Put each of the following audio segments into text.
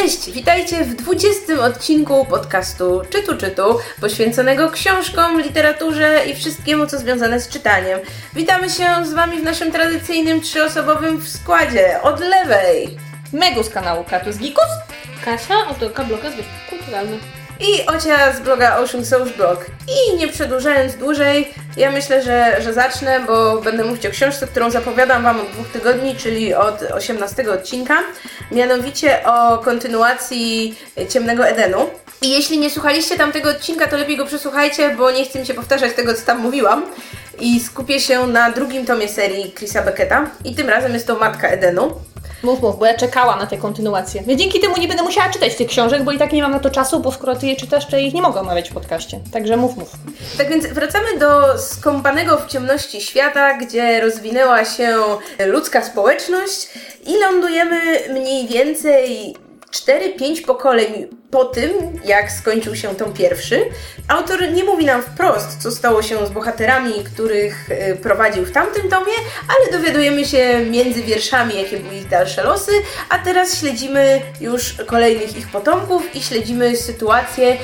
Cześć, witajcie w 20 odcinku podcastu Czytu Czytu, poświęconego książkom, literaturze i wszystkiemu, co związane z czytaniem. Witamy się z Wami w naszym tradycyjnym trzyosobowym składzie. Od lewej Megu z kanału Kratus Gikus, Kasia, autorka bloga Zwykły Kulturalny. i Ocia z bloga Ocean Souls Blog. I nie przedłużając dłużej, ja myślę, że, że zacznę, bo będę mówić o książce, którą zapowiadam Wam od dwóch tygodni, czyli od 18 odcinka, mianowicie o kontynuacji Ciemnego Edenu. I jeśli nie słuchaliście tamtego odcinka, to lepiej go przesłuchajcie, bo nie chcę mi się powtarzać tego, co tam mówiłam. I skupię się na drugim tomie serii Chrisa Becketa. I tym razem jest to Matka Edenu. Mów, mów, bo ja czekałam na tę kontynuację. Ja dzięki temu nie będę musiała czytać tych książek, bo i tak nie mam na to czasu, bo skoro ty je czytasz, to ich nie mogę omawiać w podcaście. Także mów, mów. Tak więc wracamy do skąpanego w ciemności świata, gdzie rozwinęła się ludzka społeczność i lądujemy mniej więcej 4-5 pokoleń po tym, jak skończył się tom pierwszy. Autor nie mówi nam wprost, co stało się z bohaterami, których y, prowadził w tamtym tomie, ale dowiadujemy się między wierszami, jakie były ich dalsze losy, a teraz śledzimy już kolejnych ich potomków i śledzimy sytuację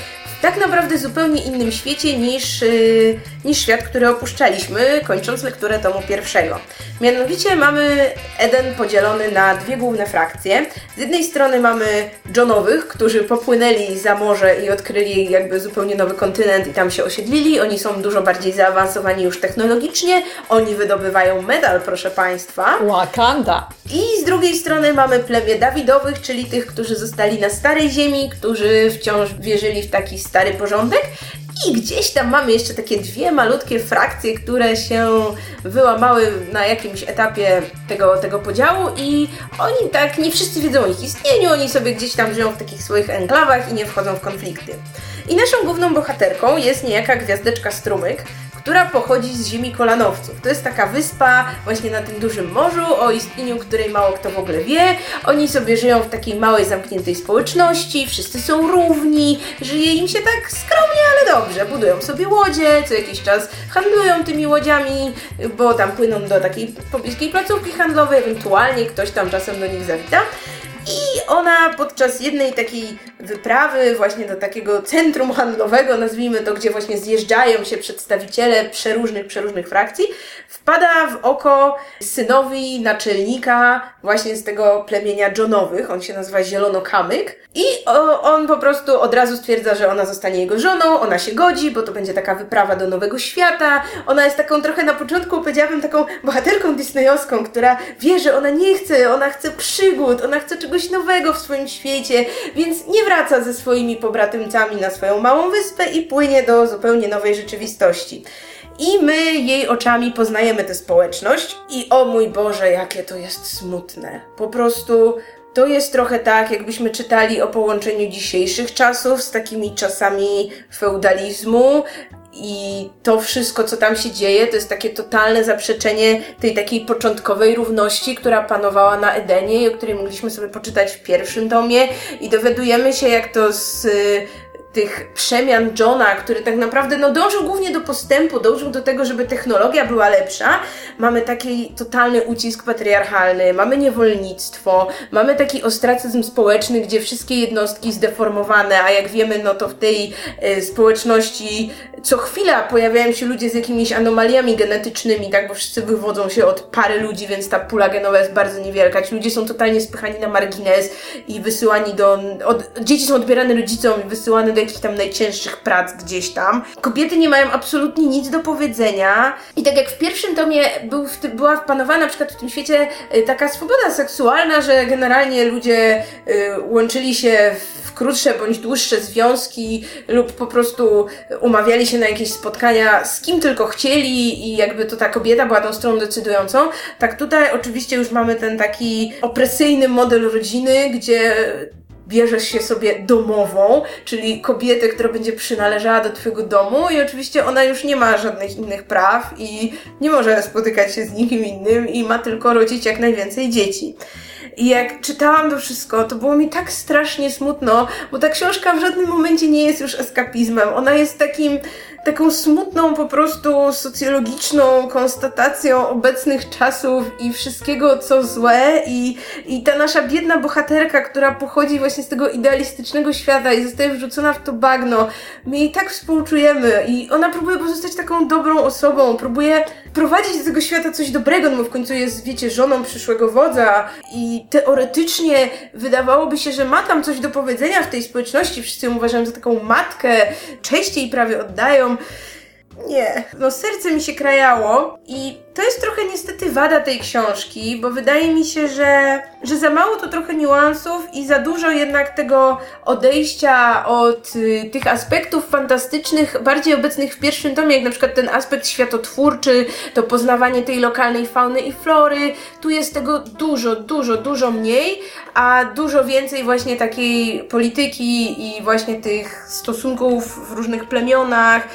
tak naprawdę zupełnie innym świecie niż, yy, niż świat, który opuszczaliśmy, kończąc lekturę tomu pierwszego. Mianowicie mamy Eden podzielony na dwie główne frakcje. Z jednej strony mamy Johnowych, którzy popłynęli za morze i odkryli jakby zupełnie nowy kontynent i tam się osiedlili. Oni są dużo bardziej zaawansowani już technologicznie. Oni wydobywają medal, proszę Państwa. Wakanda. I z drugiej strony mamy plemię Dawidowych, czyli tych, którzy zostali na starej ziemi, którzy wciąż wierzyli w taki stary porządek. I gdzieś tam mamy jeszcze takie dwie malutkie frakcje, które się wyłamały na jakimś etapie tego, tego podziału i oni tak, nie wszyscy wiedzą o ich istnieniu, oni sobie gdzieś tam żyją w takich swoich enklawach i nie wchodzą w konflikty. I naszą główną bohaterką jest niejaka gwiazdeczka Strumyk, która pochodzi z ziemi kolanowców. To jest taka wyspa właśnie na tym dużym morzu, o istnieniu której mało kto w ogóle wie. Oni sobie żyją w takiej małej, zamkniętej społeczności, wszyscy są równi, żyje im się tak skromnie, ale dobrze. Budują sobie łodzie, co jakiś czas handlują tymi łodziami, bo tam płyną do takiej pobliskiej placówki handlowej, ewentualnie ktoś tam czasem do nich zawita. I ona podczas jednej takiej wyprawy właśnie do takiego centrum handlowego, nazwijmy to, gdzie właśnie zjeżdżają się przedstawiciele przeróżnych, przeróżnych frakcji, wpada w oko synowi naczelnika właśnie z tego plemienia Johnowych, on się nazywa Zielonokamyk i on po prostu od razu stwierdza, że ona zostanie jego żoną, ona się godzi, bo to będzie taka wyprawa do nowego świata, ona jest taką trochę na początku, powiedziałabym, taką bohaterką disneyowską, która wie, że ona nie chce, ona chce przygód, ona chce czegoś nowego w swoim świecie, więc nie wraca ze swoimi pobratymcami na swoją małą wyspę i płynie do zupełnie nowej rzeczywistości. I my jej oczami poznajemy tę społeczność i o mój Boże, jakie to jest smutne. Po prostu to jest trochę tak, jakbyśmy czytali o połączeniu dzisiejszych czasów z takimi czasami feudalizmu. I to wszystko, co tam się dzieje, to jest takie totalne zaprzeczenie tej takiej początkowej równości, która panowała na Edenie i o której mogliśmy sobie poczytać w pierwszym tomie. I dowiadujemy się, jak to z tych przemian Johna, który tak naprawdę no, dążył głównie do postępu, dążył do tego, żeby technologia była lepsza. Mamy taki totalny ucisk patriarchalny, mamy niewolnictwo, mamy taki ostracyzm społeczny, gdzie wszystkie jednostki zdeformowane, a jak wiemy, no to w tej y, społeczności co chwila pojawiają się ludzie z jakimiś anomaliami genetycznymi, tak, bo wszyscy wywodzą się od pary ludzi, więc ta pula genowa jest bardzo niewielka. Ci ludzie są totalnie spychani na margines i wysyłani do... Od, dzieci są odbierane rodzicom i wysyłane do jakichś tam najcięższych prac gdzieś tam. Kobiety nie mają absolutnie nic do powiedzenia i tak jak w pierwszym tomie był w była wpanowana na przykład w tym świecie y, taka swoboda seksualna, że generalnie ludzie y, łączyli się w krótsze bądź dłuższe związki lub po prostu umawiali się na jakieś spotkania z kim tylko chcieli i jakby to ta kobieta była tą stroną decydującą. Tak tutaj oczywiście już mamy ten taki opresyjny model rodziny, gdzie bierzesz się sobie domową, czyli kobietę, która będzie przynależała do Twojego domu i oczywiście ona już nie ma żadnych innych praw i nie może spotykać się z nikim innym i ma tylko rodzić jak najwięcej dzieci. I jak czytałam to wszystko, to było mi tak strasznie smutno, bo ta książka w żadnym momencie nie jest już eskapizmem. Ona jest takim, taką smutną po prostu socjologiczną konstatacją obecnych czasów i wszystkiego co złe. I, i ta nasza biedna bohaterka, która pochodzi właśnie z tego idealistycznego świata i zostaje wrzucona w to bagno, my jej tak współczujemy. I ona próbuje pozostać taką dobrą osobą, próbuje prowadzić do tego świata coś dobrego, no bo w końcu jest, wiecie, żoną przyszłego wodza. I teoretycznie wydawałoby się, że ma tam coś do powiedzenia w tej społeczności, wszyscy ją uważają za taką matkę, cześć jej prawie oddają. from Nie, no serce mi się krajało i to jest trochę niestety wada tej książki, bo wydaje mi się, że, że za mało to trochę niuansów i za dużo jednak tego odejścia od y, tych aspektów fantastycznych, bardziej obecnych w pierwszym tomie, jak na przykład ten aspekt światotwórczy, to poznawanie tej lokalnej fauny i flory. Tu jest tego dużo, dużo, dużo mniej, a dużo więcej właśnie takiej polityki i właśnie tych stosunków w różnych plemionach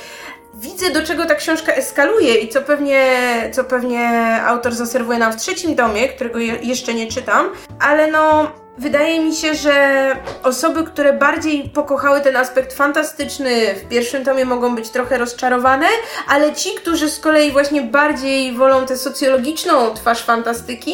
widzę, do czego ta książka eskaluje i co pewnie, co pewnie autor zaserwuje nam w trzecim tomie, którego je, jeszcze nie czytam, ale no. Wydaje mi się, że osoby, które bardziej pokochały ten aspekt fantastyczny w pierwszym tomie mogą być trochę rozczarowane, ale ci, którzy z kolei właśnie bardziej wolą tę socjologiczną twarz fantastyki,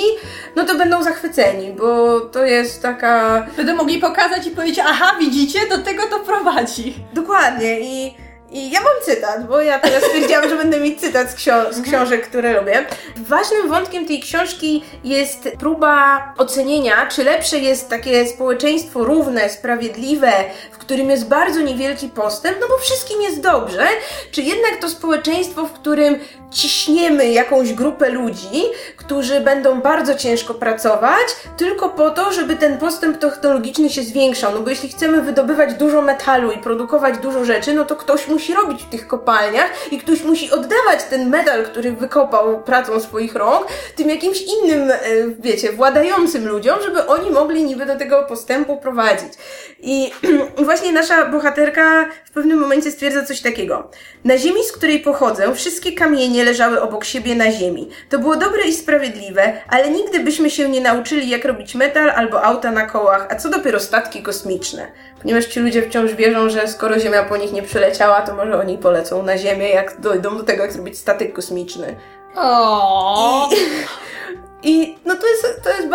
no to będą zachwyceni, bo to jest taka... Będą mogli pokazać i powiedzieć, aha, widzicie, do tego to prowadzi. Dokładnie i i ja mam cytat, bo ja teraz stwierdziłam, że będę mieć cytat z, ksio- z książek, które lubię. Ważnym wątkiem tej książki jest próba ocenienia, czy lepsze jest takie społeczeństwo równe, sprawiedliwe, w którym jest bardzo niewielki postęp, no bo wszystkim jest dobrze, czy jednak to społeczeństwo, w którym ciśniemy jakąś grupę ludzi, którzy będą bardzo ciężko pracować, tylko po to, żeby ten postęp technologiczny się zwiększał. No bo jeśli chcemy wydobywać dużo metalu i produkować dużo rzeczy, no to ktoś musi robić w tych kopalniach i ktoś musi oddawać ten metal, który wykopał pracą swoich rąk, tym jakimś innym, e, wiecie, władającym ludziom, żeby oni mogli niby do tego postępu prowadzić. I właśnie nasza bohaterka w pewnym momencie stwierdza coś takiego. Na ziemi, z której pochodzę, wszystkie kamienie leżały obok siebie na ziemi. To było dobre i sprawiedliwe, ale nigdy byśmy się nie nauczyli, jak robić metal albo auta na kołach, a co dopiero statki kosmiczne. Ponieważ ci ludzie wciąż wierzą, że skoro Ziemia po nich nie przyleciała, to może oni polecą na Ziemię, jak dojdą do tego, jak zrobić statek kosmiczny. O. I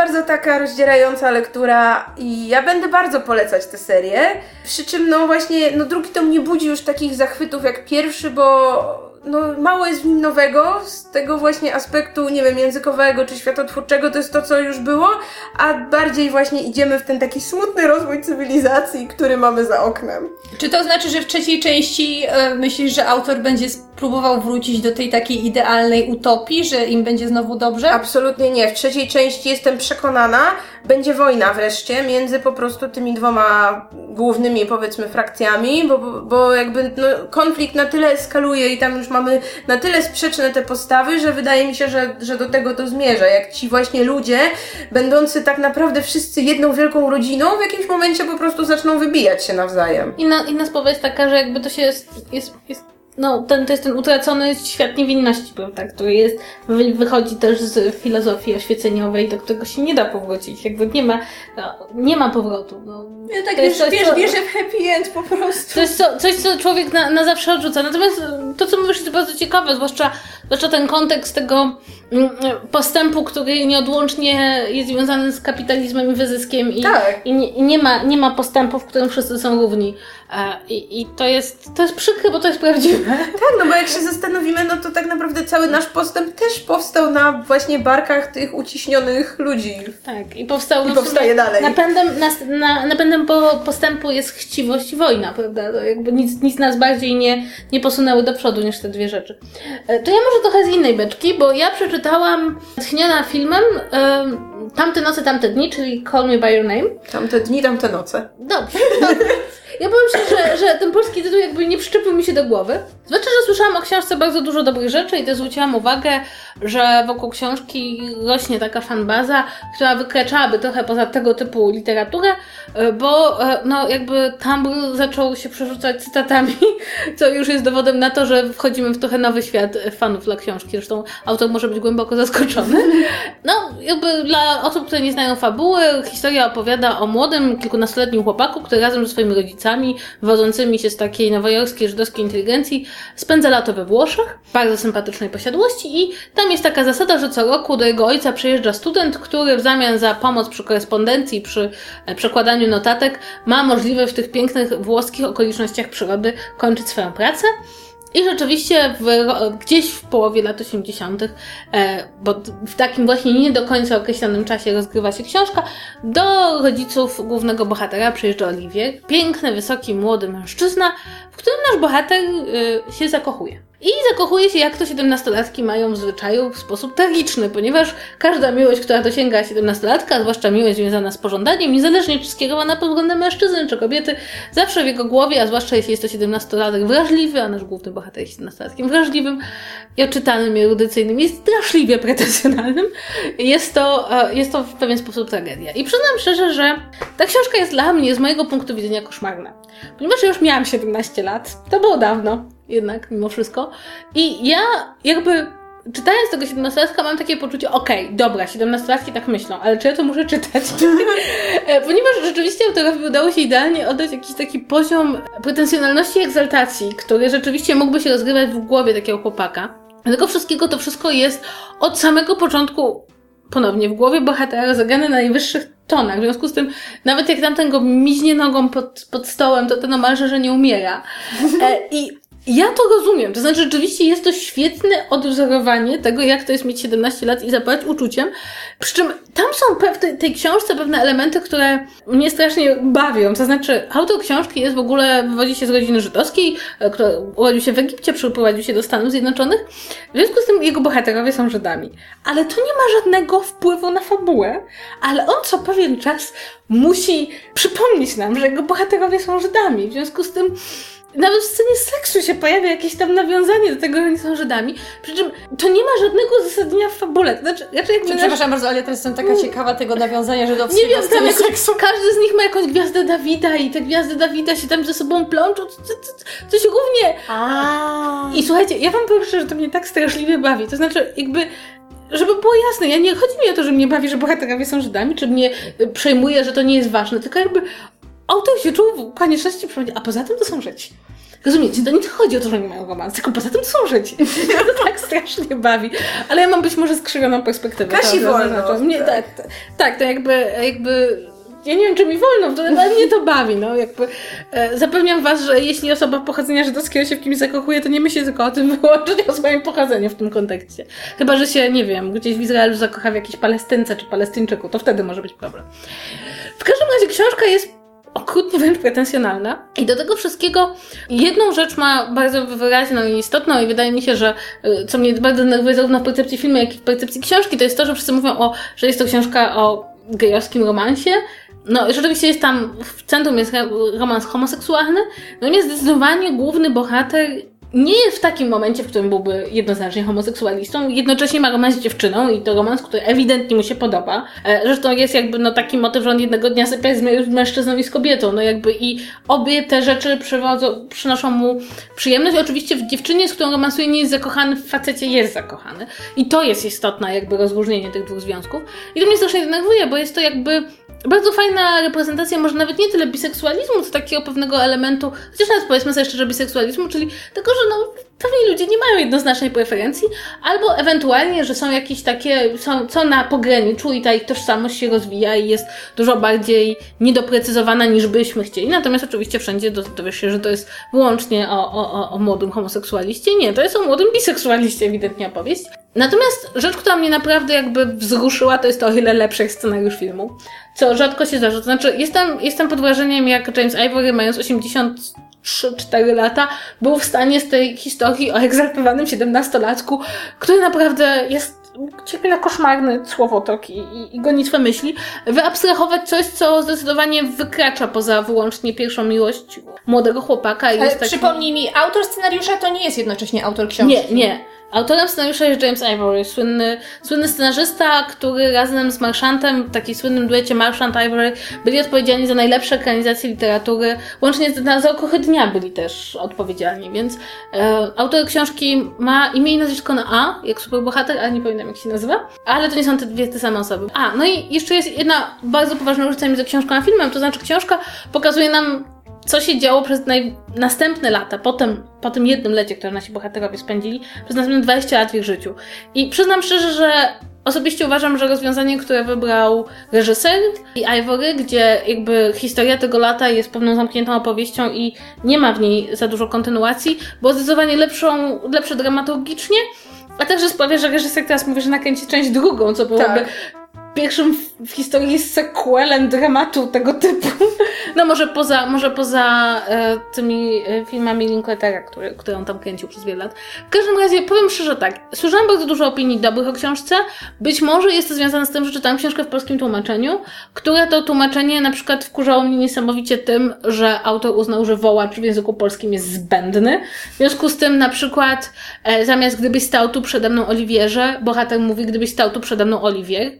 bardzo taka rozdzierająca lektura i ja będę bardzo polecać tę serię. Przy czym no właśnie, no drugi tom nie budzi już takich zachwytów jak pierwszy, bo no, mało jest w nim nowego z tego właśnie aspektu, nie wiem, językowego czy światotwórczego, to jest to, co już było, a bardziej właśnie idziemy w ten taki smutny rozwój cywilizacji, który mamy za oknem. Czy to znaczy, że w trzeciej części e, myślisz, że autor będzie próbował wrócić do tej takiej idealnej utopii, że im będzie znowu dobrze? Absolutnie nie. W trzeciej części jestem przekonana, będzie wojna wreszcie między po prostu tymi dwoma głównymi, powiedzmy, frakcjami, bo, bo jakby no, konflikt na tyle eskaluje i tam już mamy na tyle sprzeczne te postawy, że wydaje mi się, że, że do tego to zmierza. Jak ci właśnie ludzie, będący tak naprawdę wszyscy jedną wielką rodziną, w jakimś momencie po prostu zaczną wybijać się nawzajem. Inna, inna jest taka, że jakby to się jest, jest, jest no, ten, to jest ten utracony świat niewinności, prawda, który jest, wychodzi też z filozofii oświeceniowej, do którego się nie da powrócić. Jakby nie ma, no, nie ma powrotu. No, ja tak wiesz, wiesz, co, wierzę w happy end po prostu. To jest co, coś, co człowiek na, na zawsze odrzuca. Natomiast to, co mówisz, jest bardzo ciekawe, zwłaszcza, zwłaszcza ten kontekst tego mm, postępu, który nieodłącznie jest związany z kapitalizmem i wyzyskiem i, tak. i, nie, i nie, ma, nie ma postępu, w którym wszyscy są równi. I, I to jest, to jest przykre, bo to jest prawdziwe. Tak, no bo jak się zastanowimy, no to tak naprawdę cały nasz postęp też powstał na właśnie barkach tych uciśnionych ludzi. Tak, i powstał... I powstaje dalej. Napędem, na, na, napędem po postępu jest chciwość i wojna, prawda? To jakby nic, nic nas bardziej nie, nie posunęły do przodu niż te dwie rzeczy. E, to ja może trochę z innej beczki, bo ja przeczytałam tchniona filmem y, Tamte noce, tamte dni, czyli Call Me By Your Name. Tamte dni, tamte noce. Dobrze, dobrze. Ja powiem szczerze, że, że ten polski tytuł jakby nie przyczepił mi się do głowy. Zwłaszcza, że słyszałam o książce bardzo dużo dobrych rzeczy i też zwróciłam uwagę, że wokół książki rośnie taka fanbaza, która wykraczałaby trochę poza tego typu literaturę, e, bo e, no jakby Tumblr zaczął się przerzucać cytatami, co już jest dowodem na to, że wchodzimy w trochę nowy świat fanów dla książki. Zresztą autor może być głęboko zaskoczony. No jakby dla osób, które nie znają fabuły, historia opowiada o młodym, kilkunastoletnim chłopaku, który razem ze swoimi rodzicami osobnikami wodzącymi się z takiej nowojorskiej żydowskiej inteligencji spędza lato we Włoszech, bardzo sympatycznej posiadłości i tam jest taka zasada, że co roku do jego ojca przyjeżdża student, który w zamian za pomoc przy korespondencji, przy e, przekładaniu notatek ma możliwe w tych pięknych włoskich okolicznościach przyrody kończyć swoją pracę. I rzeczywiście w, gdzieś w połowie lat 80., e, bo w takim właśnie nie do końca określonym czasie rozgrywa się książka, do rodziców głównego bohatera przyjeżdża Oliwier. Piękny, wysoki, młody mężczyzna, w którym nasz bohater e, się zakochuje. I zakochuje się, jak to siedemnastolatki mają w zwyczaju w sposób tragiczny, ponieważ każda miłość, która dosięga siedemnastolatka, zwłaszcza miłość związana z pożądaniem, niezależnie czy skierowana pod względem mężczyzny czy kobiety, zawsze w jego głowie, a zwłaszcza jeśli jest to siedemnastolatek wrażliwy, a nasz główny bohater jest siedemnastolatkiem wrażliwym i oczytanym i erudycyjnym, jest straszliwie pretensjonalnym, jest to, e, jest to w pewien sposób tragedia. I przyznam szczerze, że ta książka jest dla mnie, z mojego punktu widzenia, koszmarna. Ponieważ ja już miałam 17 lat, to było dawno jednak, mimo wszystko. I ja jakby czytając tego 17-latka mam takie poczucie, okej, okay, dobra, 17-latki tak myślą, ale czy ja to muszę czytać? E, ponieważ rzeczywiście autorowi udało się idealnie oddać jakiś taki poziom pretensjonalności i egzaltacji, który rzeczywiście mógłby się rozgrywać w głowie takiego chłopaka. Tego wszystkiego to wszystko jest od samego początku ponownie w głowie bohatera zagrane na najwyższych tonach. W związku z tym, nawet jak tamten go miźnie nogą pod, pod stołem, to to normalnie, że nie umiera. E, I ja to rozumiem. To znaczy, rzeczywiście jest to świetne odwzorowanie tego, jak to jest mieć 17 lat i zapaść uczuciem. Przy czym tam są tej, tej książce pewne elementy, które mnie strasznie bawią. To znaczy, autor książki jest w ogóle, wywodzi się z rodziny żydowskiej, e, która urodził się w Egipcie, przyprowadził się do Stanów Zjednoczonych. W związku z tym jego bohaterowie są Żydami. Ale to nie ma żadnego wpływu na fabułę, ale on co pewien czas musi przypomnieć nam, że jego bohaterowie są Żydami. W związku z tym nawet w scenie seksu się pojawia jakieś tam nawiązanie do tego, że oni są Żydami. Przy czym to nie ma żadnego uzasadnienia w fabule. To znaczy, raczej jakby Przepraszam bardzo, ale ja teraz jestem taka mm. ciekawa tego nawiązania żydowskiego nie wiem, tam jakoś, seksu. Każdy z nich ma jakąś gwiazdę Dawida i te gwiazdy Dawida się tam ze sobą plączą. Coś równie... A. I słuchajcie, ja wam powiem że to mnie tak straszliwie bawi. To znaczy, jakby żeby było jasne, ja nie chodzi mi o to, że mnie bawi, że bohaterowie są Żydami, czy mnie przejmuje, że to nie jest ważne, tylko jakby autor się czuł w konieczności przypomnieć, a poza tym to są Żydzi. Rozumiecie, to nie chodzi o to, że nie mają romans, tylko poza tym są Żydzi. To tak strasznie bawi. Ale ja mam być może skrzywioną perspektywę. Kasi to, wolno. To, mnie, tak, tak, tak, to jakby, jakby ja nie wiem, czy mi wolno, ale mnie to bawi, no jakby e, zapewniam was, że jeśli osoba pochodzenia żydowskiego się w kimś zakochuje, to nie myśli tylko o tym wyłącznie o swoim pochodzeniu w tym kontekście. Chyba, że się, nie wiem, gdzieś w Izraelu zakocha w jakiejś Palestynce czy Palestyńczyku, to wtedy może być problem. W każdym razie książka jest okrutnie wręcz pretensjonalna. I do tego wszystkiego jedną rzecz ma bardzo wyraźną i istotną i wydaje mi się, że y, co mnie bardzo denerwuje zarówno w percepcji filmu, jak i w percepcji książki, to jest to, że wszyscy mówią o, że jest to książka o gejowskim romansie. No, rzeczywiście jest tam, w centrum jest romans homoseksualny, no nie zdecydowanie główny bohater nie jest w takim momencie, w którym byłby jednoznacznie homoseksualistą, jednocześnie ma romans z dziewczyną i to romans, który ewidentnie mu się podoba. E, zresztą jest jakby no taki motyw, że on jednego dnia sypia z mężczyzną i z kobietą, no jakby i obie te rzeczy przywodzą, przynoszą mu przyjemność. Oczywiście w dziewczynie, z którą romansuje nie jest zakochany, w facecie jest zakochany. I to jest istotne jakby rozróżnienie tych dwóch związków. I to mnie strasznie denerwuje, bo jest to jakby bardzo fajna reprezentacja, może nawet nie tyle biseksualizmu, co takiego pewnego elementu, chociaż nawet powiedzmy sobie szczerze biseksualizmu, czyli tego, że no, pewni ludzie nie mają jednoznacznej preferencji, albo ewentualnie, że są jakieś takie, są, co na pograniczu i ta ich tożsamość się rozwija i jest dużo bardziej niedoprecyzowana niż byśmy chcieli. Natomiast oczywiście wszędzie dowiesz się, że to jest wyłącznie o, o, o młodym homoseksualiście. Nie, to jest o młodym biseksualiście ewidentnie opowieść. Natomiast rzecz, która mnie naprawdę jakby wzruszyła, to jest to o ile lepszy scenariusz filmu, co rzadko się zdarza. To znaczy, jestem, jestem pod wrażeniem, jak James Ivory, mając 83-4 lata, był w stanie z tej historii o egzaltowanym 17-latku, który naprawdę jest cierpi na koszmarny słowotok i, i, i gonitwę myśli, wyabstrahować coś, co zdecydowanie wykracza poza wyłącznie pierwszą miłość młodego chłopaka. I Ale taki... przypomnij mi, autor scenariusza to nie jest jednocześnie autor książki. Nie, nie. Autorem scenariusza jest James Ivory, słynny, słynny scenarzysta, który razem z Marshantem, w takiej słynnym duecie Marshant-Ivory, byli odpowiedzialni za najlepsze ekranizacje literatury, łącznie z, na Zaokruchy Dnia byli też odpowiedzialni, więc e, autor książki ma imię i nazwisko na A, jak superbohater, ale nie pamiętam jak się nazywa, ale to nie są te dwie te same osoby. A, no i jeszcze jest jedna bardzo poważna różnica między książką a filmem, to znaczy książka pokazuje nam co się działo przez naj... następne lata, potem, po tym jednym lecie, które nasi bohaterowie spędzili, przez następne 20 lat w ich życiu. I przyznam szczerze, że Osobiście uważam, że rozwiązanie, które wybrał reżyser i Ivory, gdzie jakby historia tego lata jest pewną zamkniętą opowieścią i nie ma w niej za dużo kontynuacji, było zdecydowanie lepszą, lepsze dramaturgicznie, a także sprawia, że reżyser teraz mówi, że nakręci część drugą, co byłoby Tak. Pierwszym w- historii sequelem dramatu tego typu. No może poza, może poza e, tymi e, filmami Linklatera, które, które on tam kręcił przez wiele lat. W każdym razie powiem szczerze tak, słyszałam bardzo dużo opinii dobrych o książce. Być może jest to związane z tym, że czytałam książkę w polskim tłumaczeniu, które to tłumaczenie na przykład wkurzało mnie niesamowicie tym, że autor uznał, że wołacz w języku polskim jest zbędny. W związku z tym na przykład e, zamiast gdybyś stał tu przede mną Oliwierze, bohater mówi gdybyś stał tu przede mną Oliwier.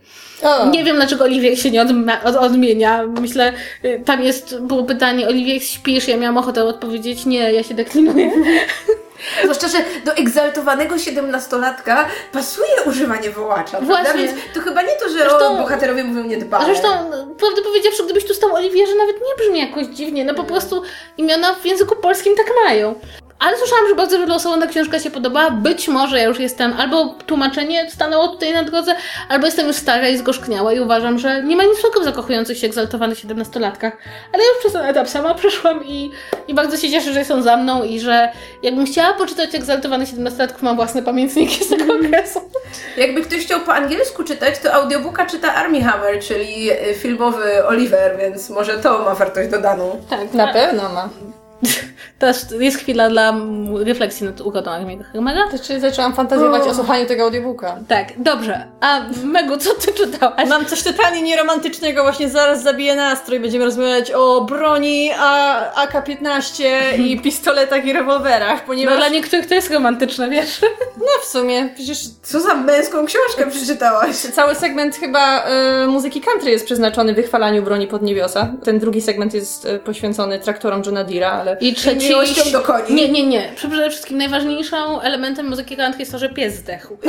O. Nie wiem, dlaczego Oliwier się nie odma- od, odmienia. Myślę, y, tam jest, było pytanie, Oliwier, śpisz? Ja miałam ochotę odpowiedzieć, nie, ja się deklinuję. Zwłaszcza, że do egzaltowanego siedemnastolatka pasuje używanie wołacza, prawda? Właśnie. Więc to chyba nie to, że Zresztą- o, bohaterowie mówią niedbale. Zresztą, prawdę powiedziawszy, gdybyś tu stał Oliwierze, nawet nie brzmi jakoś dziwnie, no po prostu imiona w języku polskim tak mają. Ale słyszałam, że bardzo wielu osobom ta książka się podobała. Być może ja już jestem, albo tłumaczenie stanęło tutaj na drodze, albo jestem już stara i zgorzkniała i uważam, że nie ma nic złego w zakochujących się egzaltowanych siedemnastolatkach. Ale już przez ten etap sama przeszłam i, i bardzo się cieszę, że są za mną i że jakbym chciała poczytać egzaltowanych siedemnastolatków, mam własne pamiętniki z tego okresu. Jakby ktoś chciał po angielsku czytać, to audiobooka czyta Armie Hammer, czyli y, filmowy Oliver, więc może to ma wartość dodaną. Tak, Na pewno ma. Teraz jest chwila dla refleksji nad ugodą Armiego Hermera. Znaczy zaczęłam fantazjować o słuchaniu tego audiobooka. Tak, dobrze. A Megu, co ty czytałaś? Mam coś totalnie nieromantycznego, właśnie zaraz zabiję nastrój. Będziemy rozmawiać o broni A- AK-15 i pistoletach i rewolwerach, No ponieważ... dla niektórych to jest romantyczne, wiesz? No w sumie, przecież Co za męską książkę przeczytałaś? cały segment chyba y, muzyki country jest przeznaczony wychwalaniu broni pod niebiosa. Ten drugi segment jest y, poświęcony traktorom Johna Deera, ale... I trzeci... miłością do koni. Nie, nie, nie. Przede wszystkim najważniejszą elementem muzyki country jest to, że pies zdechł.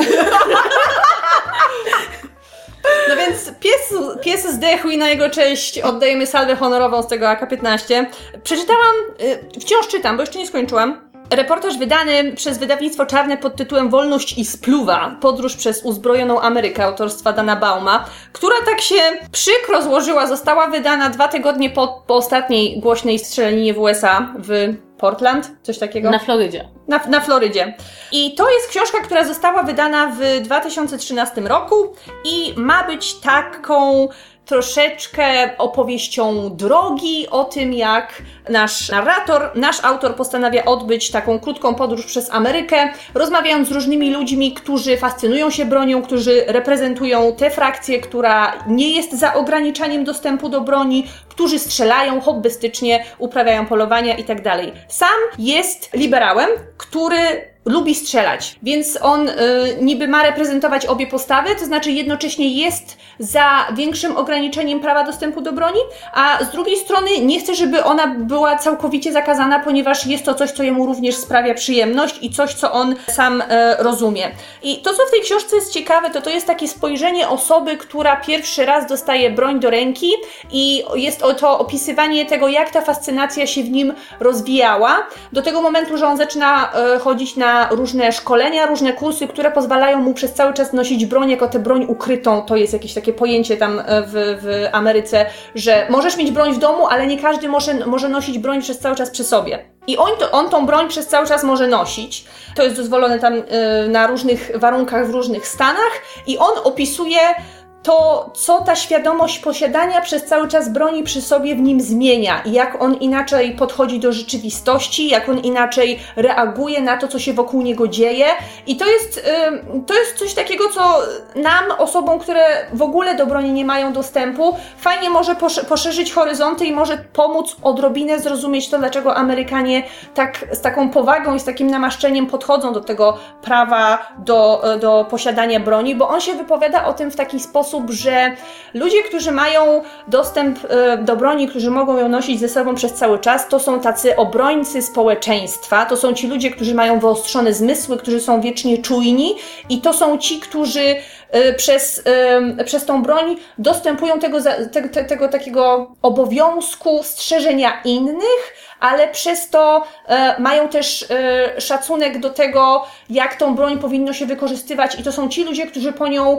No więc pies, pies zdechł i na jego cześć oddajemy salwę honorową z tego AK-15. Przeczytałam, y, wciąż czytam, bo jeszcze nie skończyłam. Reportaż wydany przez wydawnictwo czarne pod tytułem Wolność i spluwa. Podróż przez uzbrojoną Amerykę autorstwa Dana Bauma, która tak się przykro złożyła, została wydana dwa tygodnie po, po ostatniej głośnej strzelaninie w USA w Portland, coś takiego. Na Florydzie. Na, na Florydzie. I to jest książka, która została wydana w 2013 roku i ma być taką troszeczkę opowieścią drogi o tym, jak nasz narrator, nasz autor postanawia odbyć taką krótką podróż przez Amerykę, rozmawiając z różnymi ludźmi, którzy fascynują się bronią, którzy reprezentują tę frakcję, która nie jest za ograniczaniem dostępu do broni, którzy strzelają hobbystycznie, uprawiają polowania i tak. Sam jest liberałem, który lubi strzelać, więc on y, niby ma reprezentować obie postawy, to znaczy jednocześnie jest za większym ograniczeniem prawa dostępu do broni, a z drugiej strony nie chce, żeby ona była całkowicie zakazana, ponieważ jest to coś, co jemu również sprawia przyjemność i coś, co on sam e, rozumie. I to, co w tej książce jest ciekawe, to to jest takie spojrzenie osoby, która pierwszy raz dostaje broń do ręki i jest to opisywanie tego, jak ta fascynacja się w nim rozwijała, do tego momentu, że on zaczyna e, chodzić na różne szkolenia, różne kursy, które pozwalają mu przez cały czas nosić broń jako tę broń ukrytą. To jest jakieś takie pojęcie tam e, w, w Ameryce, że możesz mieć broń w domu, ale nie każdy może, może nosić broń przez cały czas przy sobie. I on, to, on tą broń przez cały czas może nosić. To jest dozwolone tam e, na różnych warunkach w różnych stanach i on opisuje to, co ta świadomość posiadania przez cały czas broni przy sobie w nim zmienia i jak on inaczej podchodzi do rzeczywistości, jak on inaczej reaguje na to, co się wokół niego dzieje. I to jest, to jest coś takiego, co nam, osobom, które w ogóle do broni nie mają dostępu, fajnie może posz- poszerzyć horyzonty i może pomóc odrobinę zrozumieć to, dlaczego Amerykanie tak z taką powagą i z takim namaszczeniem podchodzą do tego prawa do, do posiadania broni, bo on się wypowiada o tym w taki sposób, sposób, że ludzie, którzy mają dostęp e, do broni, którzy mogą ją nosić ze sobą przez cały czas, to są tacy obrońcy społeczeństwa, to są ci ludzie, którzy mają wyostrzone zmysły, którzy są wiecznie czujni i to są ci, którzy e, przez, e, przez tą broń dostępują tego, tego, tego takiego obowiązku strzeżenia innych, ale przez to mają też szacunek do tego, jak tą broń powinno się wykorzystywać. I to są ci ludzie, którzy po nią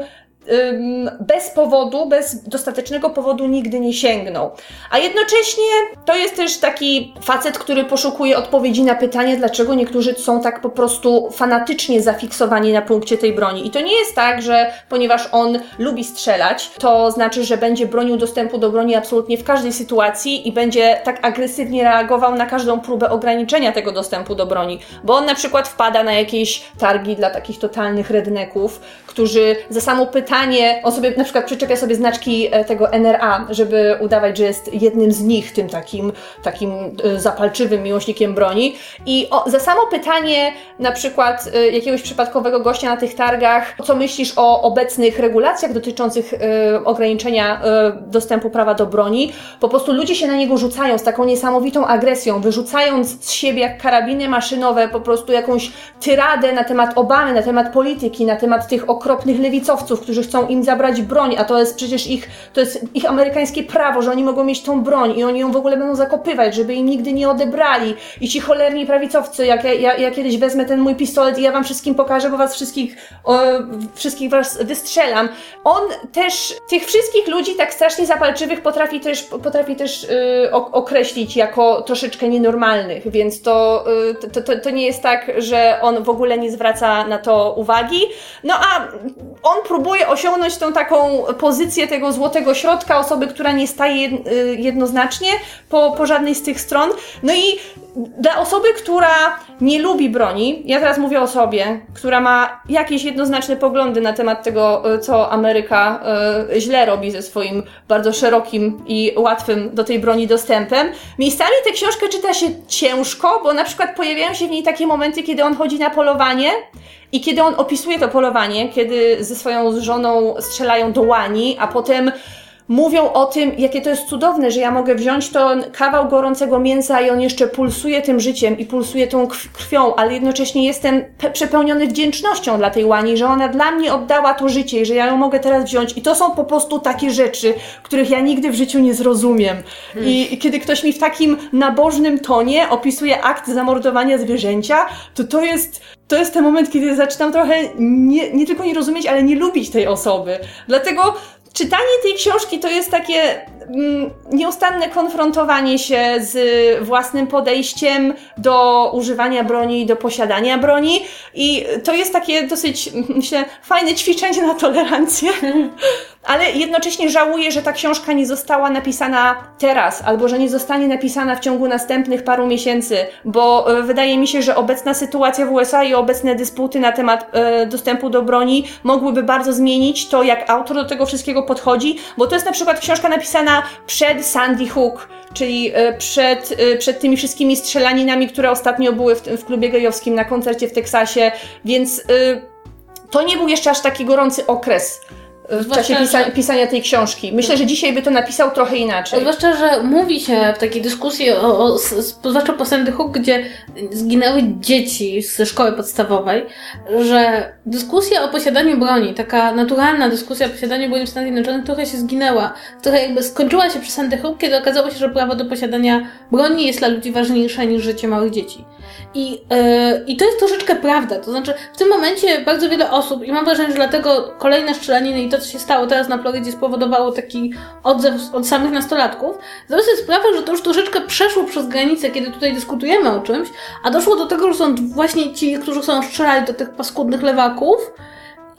bez powodu, bez dostatecznego powodu nigdy nie sięgną. A jednocześnie to jest też taki facet, który poszukuje odpowiedzi na pytanie, dlaczego niektórzy są tak po prostu fanatycznie zafiksowani na punkcie tej broni. I to nie jest tak, że ponieważ on lubi strzelać, to znaczy, że będzie bronił dostępu do broni absolutnie w każdej sytuacji i będzie tak agresywnie reagował na każdą próbę ograniczenia tego dostępu do broni. Bo on na przykład wpada na jakieś targi dla takich totalnych redneków, którzy za samo pytanie pytanie, on sobie na przykład przyczepia sobie znaczki e, tego NRA, żeby udawać, że jest jednym z nich, tym takim, takim e, zapalczywym miłośnikiem broni. I o, za samo pytanie na przykład e, jakiegoś przypadkowego gościa na tych targach, co myślisz o obecnych regulacjach dotyczących ograniczenia dostępu prawa do broni, po prostu ludzie się na niego rzucają z taką niesamowitą agresją, wyrzucając z siebie jak karabiny maszynowe po prostu jakąś tyradę na temat Obamy, na temat polityki, na temat tych okropnych lewicowców, którzy którzy chcą im zabrać broń, a to jest przecież ich, to jest ich amerykańskie prawo, że oni mogą mieć tą broń i oni ją w ogóle będą zakopywać, żeby im nigdy nie odebrali. I ci cholerni prawicowcy, jak ja, ja, ja kiedyś wezmę ten mój pistolet i ja wam wszystkim pokażę, bo was wszystkich, o, wszystkich was wystrzelam. On też tych wszystkich ludzi tak strasznie zapalczywych potrafi też, potrafi też yy, określić jako troszeczkę nienormalnych, więc to, yy, to, to, to nie jest tak, że on w ogóle nie zwraca na to uwagi. No a on próbuje osiągnąć tą taką pozycję tego złotego środka, osoby, która nie staje y, jednoznacznie po, po żadnej z tych stron. No i dla osoby, która nie lubi broni, ja teraz mówię o sobie, która ma jakieś jednoznaczne poglądy na temat tego, y, co Ameryka y, źle robi ze swoim bardzo szerokim i łatwym do tej broni dostępem, miejscami tę książkę czyta się ciężko, bo na przykład pojawiają się w niej takie momenty, kiedy on chodzi na polowanie i kiedy on opisuje to polowanie, kiedy ze swoją żoną strzelają do łani, a potem mówią o tym, jakie to jest cudowne, że ja mogę wziąć to kawał gorącego mięsa i on jeszcze pulsuje tym życiem i pulsuje tą krwią, ale jednocześnie jestem przepełniony wdzięcznością dla tej łani, że ona dla mnie oddała to życie i że ja ją mogę teraz wziąć. I to są po prostu takie rzeczy, których ja nigdy w życiu nie zrozumiem. Hmm. I, I kiedy ktoś mi w takim nabożnym tonie opisuje akt zamordowania zwierzęcia, to to jest to jest ten moment, kiedy zaczynam trochę nie, nie tylko nie rozumieć, ale nie lubić tej osoby. Dlatego czytanie tej książki to jest takie mm, nieustanne konfrontowanie się z własnym podejściem do używania broni, do posiadania broni i to jest takie dosyć, myślę, fajne ćwiczenie na tolerancję, ale jednocześnie żałuję, że ta książka nie została napisana teraz, albo że nie zostanie napisana w ciągu następnych paru miesięcy, bo e, wydaje mi się, że obecna sytuacja w USA i obecne dysputy na temat e, dostępu do broni mogłyby bardzo zmienić to, jak autor do tego wszystkiego podchodzi, bo to jest na przykład książka napisana przed Sandy Hook, czyli e, przed, e, przed tymi wszystkimi strzelaninami, które ostatnio były w, w klubie gejowskim na koncercie w Teksasie, więc to nie był jeszcze aż taki gorący okres w czasie pisa pisania tej książki. Myślę, że dzisiaj by to napisał trochę inaczej. Zwłaszcza, że mówi się w takiej dyskusji, o, o, zwłaszcza po Sandy Hook, gdzie zginęły dzieci ze szkoły podstawowej, że dyskusja o posiadaniu broni, taka naturalna dyskusja o posiadaniu broni w Stanach Zjednoczonych trochę się zginęła. Trochę jakby skończyła się przy Sandy Hook, kiedy okazało się, że prawo do posiadania broni jest dla ludzi ważniejsze niż życie małych dzieci. I, yy, I to jest troszeczkę prawda. To znaczy, w tym momencie bardzo wiele osób, i mam wrażenie, że dlatego kolejne strzelaniny i to, co się stało teraz na Florydzie, spowodowało taki odzew od samych nastolatków. Zdaję sobie sprawę, że to już troszeczkę przeszło przez granicę, kiedy tutaj dyskutujemy o czymś, a doszło do tego, że są właśnie ci, którzy są strzelali do tych paskudnych lewaków.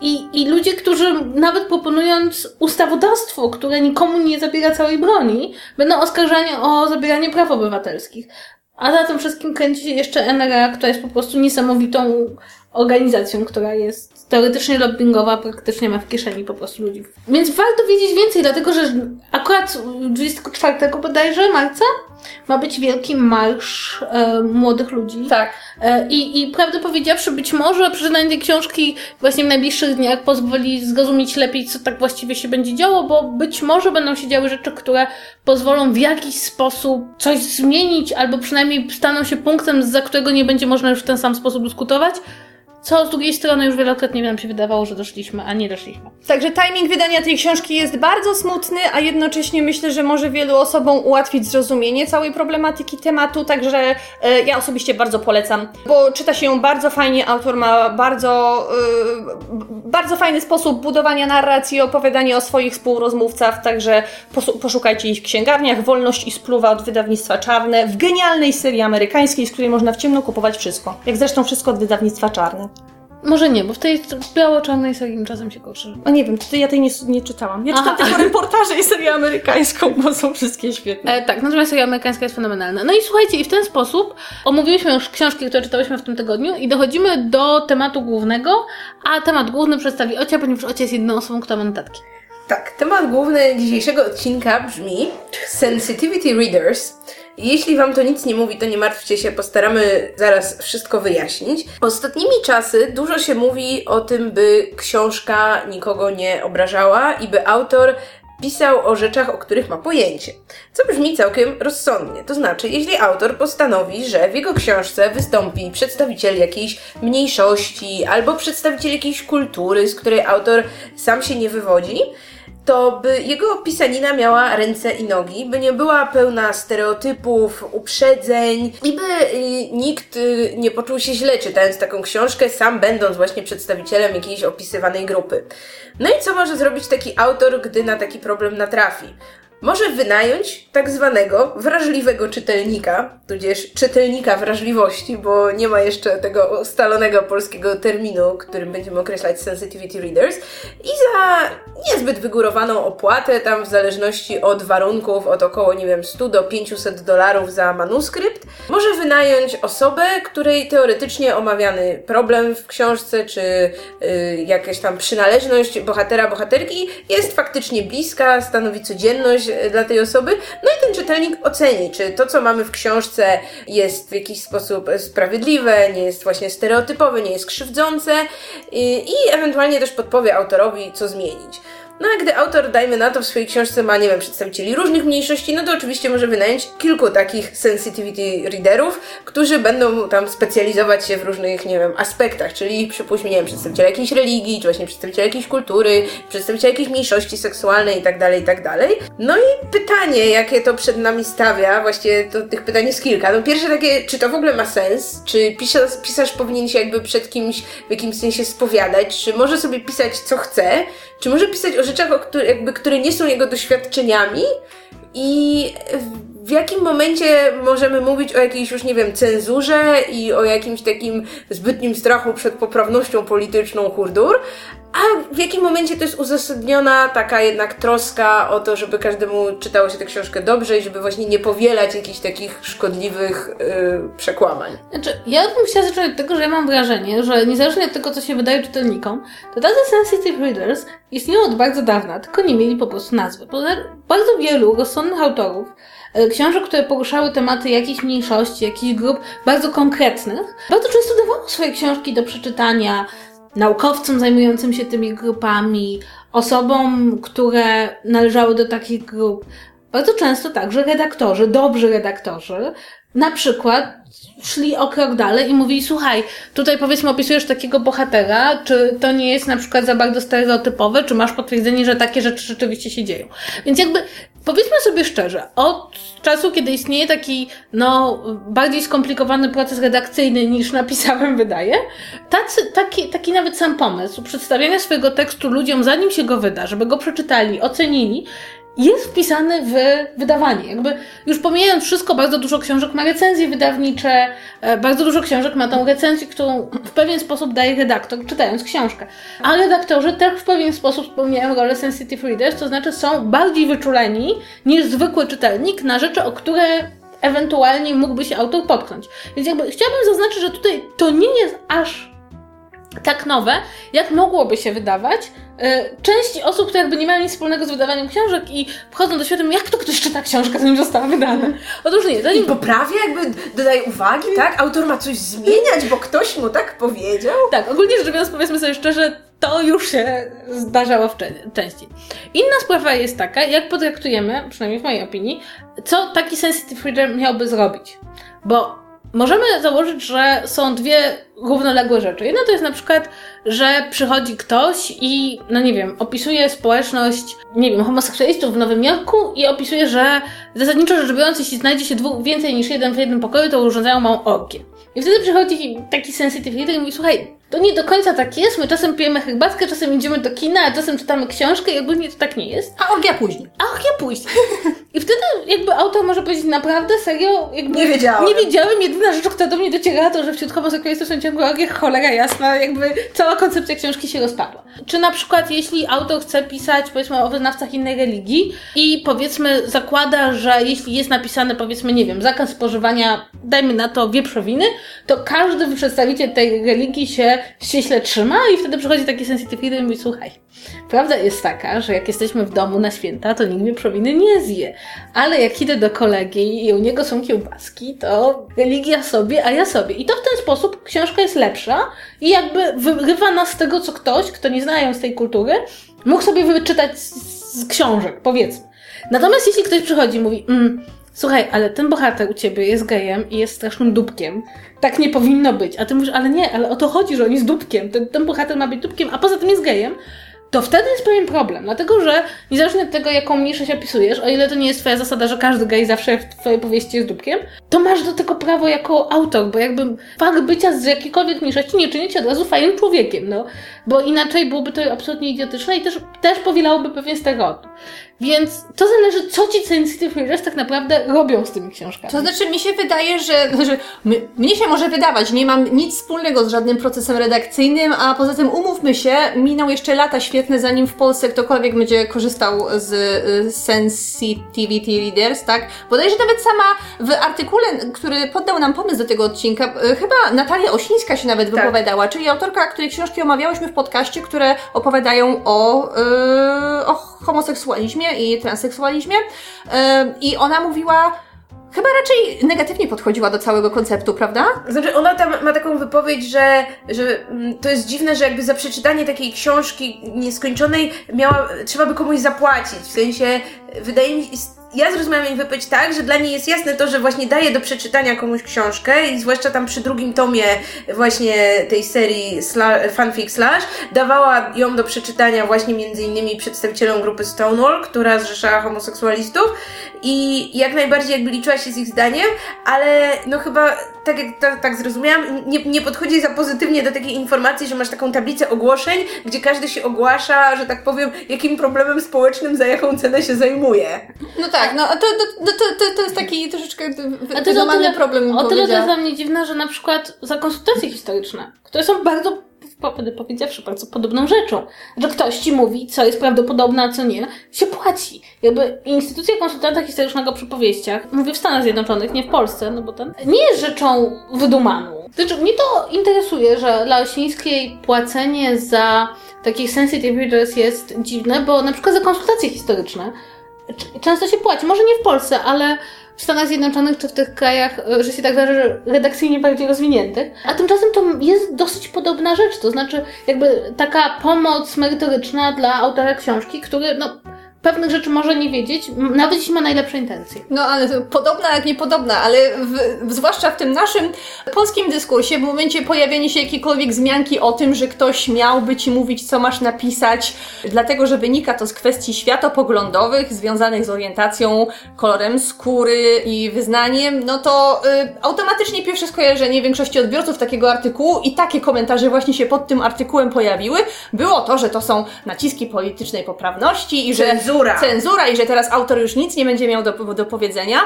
I, I ludzie, którzy nawet proponując ustawodawstwo, które nikomu nie zabiera całej broni, będą oskarżani o zabieranie praw obywatelskich. A za tym wszystkim kręci się jeszcze NRA, która jest po prostu niesamowitą organizacją, która jest teoretycznie lobbyingowa, praktycznie ma w kieszeni po prostu ludzi. Więc warto wiedzieć więcej, dlatego że akurat 24 bodajże marca ma być wielki marsz e, młodych ludzi. Tak. E, I, I prawdę powiedziawszy, być może przeczytanie tej książki właśnie w najbliższych dniach pozwoli zrozumieć lepiej, co tak właściwie się będzie działo, bo być może będą się działy rzeczy, które pozwolą w jakiś sposób coś zmienić, albo przynajmniej staną się punktem, za którego nie będzie można już w ten sam sposób dyskutować. Co z drugiej strony już wielokrotnie nam się wydawało, że doszliśmy, a nie doszliśmy. Także timing wydania tej książki jest bardzo smutny, a jednocześnie myślę, że może wielu osobom ułatwić zrozumienie całej problematyki tematu, także e, ja osobiście bardzo polecam, bo czyta się ją bardzo fajnie, autor ma bardzo, e, bardzo fajny sposób budowania narracji, opowiadania o swoich współrozmówcach, także poszukajcie ich w księgarniach. Wolność i spluwa od wydawnictwa Czarne w genialnej serii amerykańskiej, z której można w ciemno kupować wszystko. Jak zresztą wszystko od wydawnictwa Czarne. Może nie, bo w tej biało-czarnej serii czasem się koszy. A nie wiem, to ja tej nie, nie czytałam. Ja czytam tylko reportaże i serię amerykańską, bo są wszystkie świetne. E, tak, natomiast seria amerykańska jest fenomenalna. No i słuchajcie, i w ten sposób omówiłyśmy już książki, które czytałyśmy w tym tygodniu i dochodzimy do tematu głównego, a temat główny przedstawi Ocia, ponieważ Ocia jest jedną osobą, która ma notatki. Tak, temat główny dzisiejszego odcinka brzmi Sensitivity Readers. Jeśli Wam to nic nie mówi, to nie martwcie się, postaramy zaraz wszystko wyjaśnić. Ostatnimi czasy dużo się mówi o tym, by książka nikogo nie obrażała i by autor pisał o rzeczach, o których ma pojęcie. Co brzmi całkiem rozsądnie. To znaczy, jeśli autor postanowi, że w jego książce wystąpi przedstawiciel jakiejś mniejszości albo przedstawiciel jakiejś kultury, z której autor sam się nie wywodzi, to by jego pisanina miała ręce i nogi, by nie była pełna stereotypów, uprzedzeń i by y, nikt y, nie poczuł się źle czytając taką książkę, sam będąc właśnie przedstawicielem jakiejś opisywanej grupy. No i co może zrobić taki autor, gdy na taki problem natrafi? Może wynająć tak zwanego wrażliwego czytelnika, tudzież czytelnika wrażliwości, bo nie ma jeszcze tego ustalonego polskiego terminu, którym będziemy określać sensitivity readers, i za niezbyt wygórowaną opłatę, tam w zależności od warunków, od około, nie wiem, 100 do 500 dolarów za manuskrypt, może wynająć osobę, której teoretycznie omawiany problem w książce, czy y, jakaś tam przynależność bohatera, bohaterki jest faktycznie bliska, stanowi codzienność dla tej osoby, no i ten czytelnik oceni, czy to, co mamy w książce jest w jakiś sposób sprawiedliwe, nie jest właśnie stereotypowe, nie jest krzywdzące y, i ewentualnie też podpowie autorowi, co zmienić. No a gdy autor, dajmy na to, w swojej książce ma, nie wiem, przedstawicieli różnych mniejszości, no to oczywiście może wynająć kilku takich sensitivity readerów, którzy będą tam specjalizować się w różnych, nie wiem, aspektach, czyli przypuśćmy, nie wiem, przedstawiciele jakiejś religii, czy właśnie przedstawiciele jakiejś kultury, przedstawiciele jakiejś mniejszości seksualnej i tak dalej, i tak. No i pytanie, jakie to przed nami stawia, właściwie to tych pytań jest kilka. No pierwsze takie, czy to w ogóle ma sens? Czy pisarz, pisarz powinien się jakby przed kimś w jakimś sensie spowiadać? Czy może sobie pisać co chce? Czy może pisać o rzeczach, o jakby, które nie są jego doświadczeniami? I w jakim momencie możemy mówić o jakiejś już, nie wiem, cenzurze i o jakimś takim zbytnim strachu przed poprawnością polityczną hurdur? A w jakim momencie to jest uzasadniona taka jednak troska o to, żeby każdemu czytało się tę książkę dobrze i żeby właśnie nie powielać jakichś takich szkodliwych yy, przekłamań? Znaczy, ja bym chciała zacząć od tego, że ja mam wrażenie, że niezależnie od tego, co się wydaje czytelnikom, to tacy sensitive readers istnieją od bardzo dawna, tylko nie mieli po prostu nazwy. Bo Bardzo wielu rozsądnych autorów e, książek, które poruszały tematy jakichś mniejszości, jakichś grup bardzo konkretnych, bardzo często dawało swoje książki do przeczytania naukowcom zajmującym się tymi grupami, osobom, które należały do takich grup. Bardzo często także redaktorzy, dobrzy redaktorzy, na przykład szli o krok dalej i mówili, słuchaj, tutaj powiedzmy opisujesz takiego bohatera, czy to nie jest na przykład za bardzo stereotypowe, czy masz potwierdzenie, że takie rzeczy rzeczywiście się dzieją. Więc jakby powiedzmy sobie szczerze, od czasu, kiedy istnieje taki, no, bardziej skomplikowany proces redakcyjny niż napisałem, wydaje, tacy, taki, taki nawet sam pomysł przedstawiania swojego tekstu ludziom, zanim się go wyda, żeby go przeczytali, ocenili, jest wpisany w wydawanie. Jakby już pomijając wszystko, bardzo dużo książek ma recenzje wydawnicze, e, bardzo dużo książek ma tą recenzję, którą w pewien sposób daje redaktor, czytając książkę. A redaktorzy też w pewien sposób spełniają rolę sensitive readers, to znaczy są bardziej wyczuleni niż zwykły czytelnik na rzeczy, o które ewentualnie mógłby się autor potknąć. Więc jakby chciałabym zaznaczyć, że tutaj to nie jest aż tak nowe, jak mogłoby się wydawać. E, Część osób, które jakby nie mają nic wspólnego z wydawaniem książek i wchodzą do świata, jak to ktoś czyta książkę, zanim została wydana? Otóż nie, I zanim poprawia, jakby dodaje uwagi, tak? Autor ma coś zmieniać, bo ktoś mu tak powiedział. Tak, ogólnie rzecz biorąc, powiedzmy sobie szczerze, to już się zdarzało częściej. Inna sprawa jest taka, jak potraktujemy, przynajmniej w mojej opinii, co taki sensitive reader miałby zrobić. Bo możemy założyć, że są dwie równoległe rzeczy. Jedna to jest na przykład, że przychodzi ktoś i, no nie wiem, opisuje społeczność, nie wiem, homoseksualistów w Nowym Jorku i opisuje, że zasadniczo rzecz biorąc, jeśli znajdzie się dwóch, więcej niż jeden w jednym pokoju, to urządzają małą orgię. I wtedy przychodzi taki sensitive reader i mówi, słuchaj, to nie do końca tak jest, my czasem pijemy herbatkę, czasem idziemy do kina, a czasem czytamy książkę i ogólnie to tak nie jest. A orgia później. A ja później. I wtedy jakby autor może powiedzieć, naprawdę, serio, jakby Nie wiedziałem. Nie wiedziałem, jedyna rzecz, która do mnie docierała, to, że wśród homoseksualistów są ciągłe orgie, cholera jasna, jakby cała koncepcja książki się rozpadła. Czy na przykład, jeśli autor chce pisać, powiedzmy, o wyznawcach innej religii i powiedzmy zakłada, że jeśli jest napisane, powiedzmy, nie wiem, zakaz spożywania, dajmy na to wieprzowiny, to każdy przedstawiciel tej religii się ściśle trzyma i wtedy przychodzi taki sensitive i mówi, słuchaj, Prawda jest taka, że jak jesteśmy w domu na święta, to nikt wieprzowiny nie zje. Ale jak idę do kolegi i u niego są kiełbaski, to religia sobie, a ja sobie. I to w ten sposób książka jest lepsza i jakby wyrywa nas z tego, co ktoś, kto nie znając tej kultury, mógł sobie wyczytać z, z książek, powiedzmy. Natomiast jeśli ktoś przychodzi i mówi, mm, słuchaj, ale ten bohater u ciebie jest gejem i jest strasznym dupkiem, tak nie powinno być. A ty mówisz, ale nie, ale o to chodzi, że on jest dupkiem. Ten, ten bohater ma być dupkiem, a poza tym jest gejem to wtedy jest pewien problem, dlatego że niezależnie od tego, jaką mniejszość opisujesz, o ile to nie jest twoja zasada, że każdy gej zawsze w twojej powieści jest dupkiem, to masz do tego prawo jako autor, bo jakby fakt bycia z jakiejkolwiek mniejszości nie czyni cię od razu fajnym człowiekiem, no. Bo inaczej byłoby to absolutnie idiotyczne i też, też powielałoby pewien stereotyp. Więc to zależy, co ci sensitive readers tak naprawdę robią z tymi książkami. To znaczy, mi się wydaje, że, że my, mnie się może wydawać, nie mam nic wspólnego z żadnym procesem redakcyjnym, a poza tym umówmy się, minął jeszcze lata świetne, zanim w Polsce ktokolwiek będzie korzystał z y, Sensitivity Readers, tak? Bodajże nawet sama w artykule, który poddał nam pomysł do tego odcinka, chyba Natalia Osińska się nawet Tak. wypowiadała, czyli autorka, której książki omawiałyśmy w podcaście, które opowiadają o, y, o homoseksualizmie i transseksualizmie. I ona mówiła, chyba raczej negatywnie podchodziła do całego konceptu, prawda? Znaczy, ona tam ma taką wypowiedź, że, że mm, to jest dziwne, że jakby za przeczytanie takiej książki nieskończonej miała, trzeba by komuś zapłacić. W sensie, wydaje mi się, ja zrozumiałam jej wypowiedź tak, że dla niej jest jasne to, że właśnie daje do przeczytania komuś książkę i zwłaszcza tam przy drugim tomie właśnie tej serii sla, Fanfic Slash dawała ją do przeczytania właśnie między innymi przedstawicielom grupy Stonewall, która zrzeszała homoseksualistów i jak najbardziej jakby liczyła się z ich zdaniem, ale no chyba tak jak tak, tak zrozumiałam, nie, nie podchodzi za pozytywnie do takiej informacji, że masz taką tablicę ogłoszeń, gdzie każdy się ogłasza, że tak powiem, jakim problemem społecznym za jaką cenę się zajmuje. No tak, no to, to, to, to, to jest taki troszeczkę A to wyzwany tyle, problem, o tyle to jest dla mnie dziwne, że na przykład za konsultacje historyczne, które są bardzo, po- powiedziawszy, bardzo podobną rzeczą, że ktoś ci mówi, co jest prawdopodobne, a co nie, się płaci. Jakby instytucja konsultanta historycznego przy powieściach, mówię w Stanach Zjednoczonych, nie w Polsce, no bo ten, nie jest rzeczą wydumaną. Znaczy, mnie to interesuje, że dla Osińskiej płacenie za takich sensitive readers jest dziwne, bo na przykład za konsultacje historyczne często się płaci. Może nie w Polsce, ale w Stanach Zjednoczonych czy w tych krajach, e, że się tak wyrażę, redakcyjnie bardziej rozwiniętych. A tymczasem to jest dosyć podobna rzecz. To znaczy, jakby taka pomoc merytoryczna dla autora książki, który no, pewnych rzeczy może nie wiedzieć, nawet jeśli ma najlepsze intencje. No ale podobna jak niepodobna, ale w, zwłaszcza w tym naszym polskim dyskursie, w momencie pojawienia się jakiejkolwiek wzmianki o tym, że ktoś miałby ci mówić, co masz napisać, dlatego że wynika to z kwestii światopoglądowych związanych z orientacją, kolorem skóry i wyznaniem, no to y, automatycznie pierwsze skojarzenie większości odbiorców takiego artykułu i takie komentarze właśnie się pod tym artykułem pojawiły, było to, że to są naciski politycznej poprawności i że Cenzura Cenzura. i że teraz autor już nic nie będzie miał do, do powiedzenia.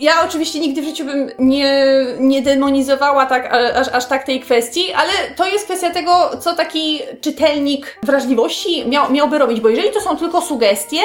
Ja oczywiście nigdy w życiu bym nie, nie demonizowała tak, aż, aż tak tej kwestii, ale to jest kwestia tego, co taki czytelnik wrażliwości miał, miałby robić, bo jeżeli to są tylko sugestie,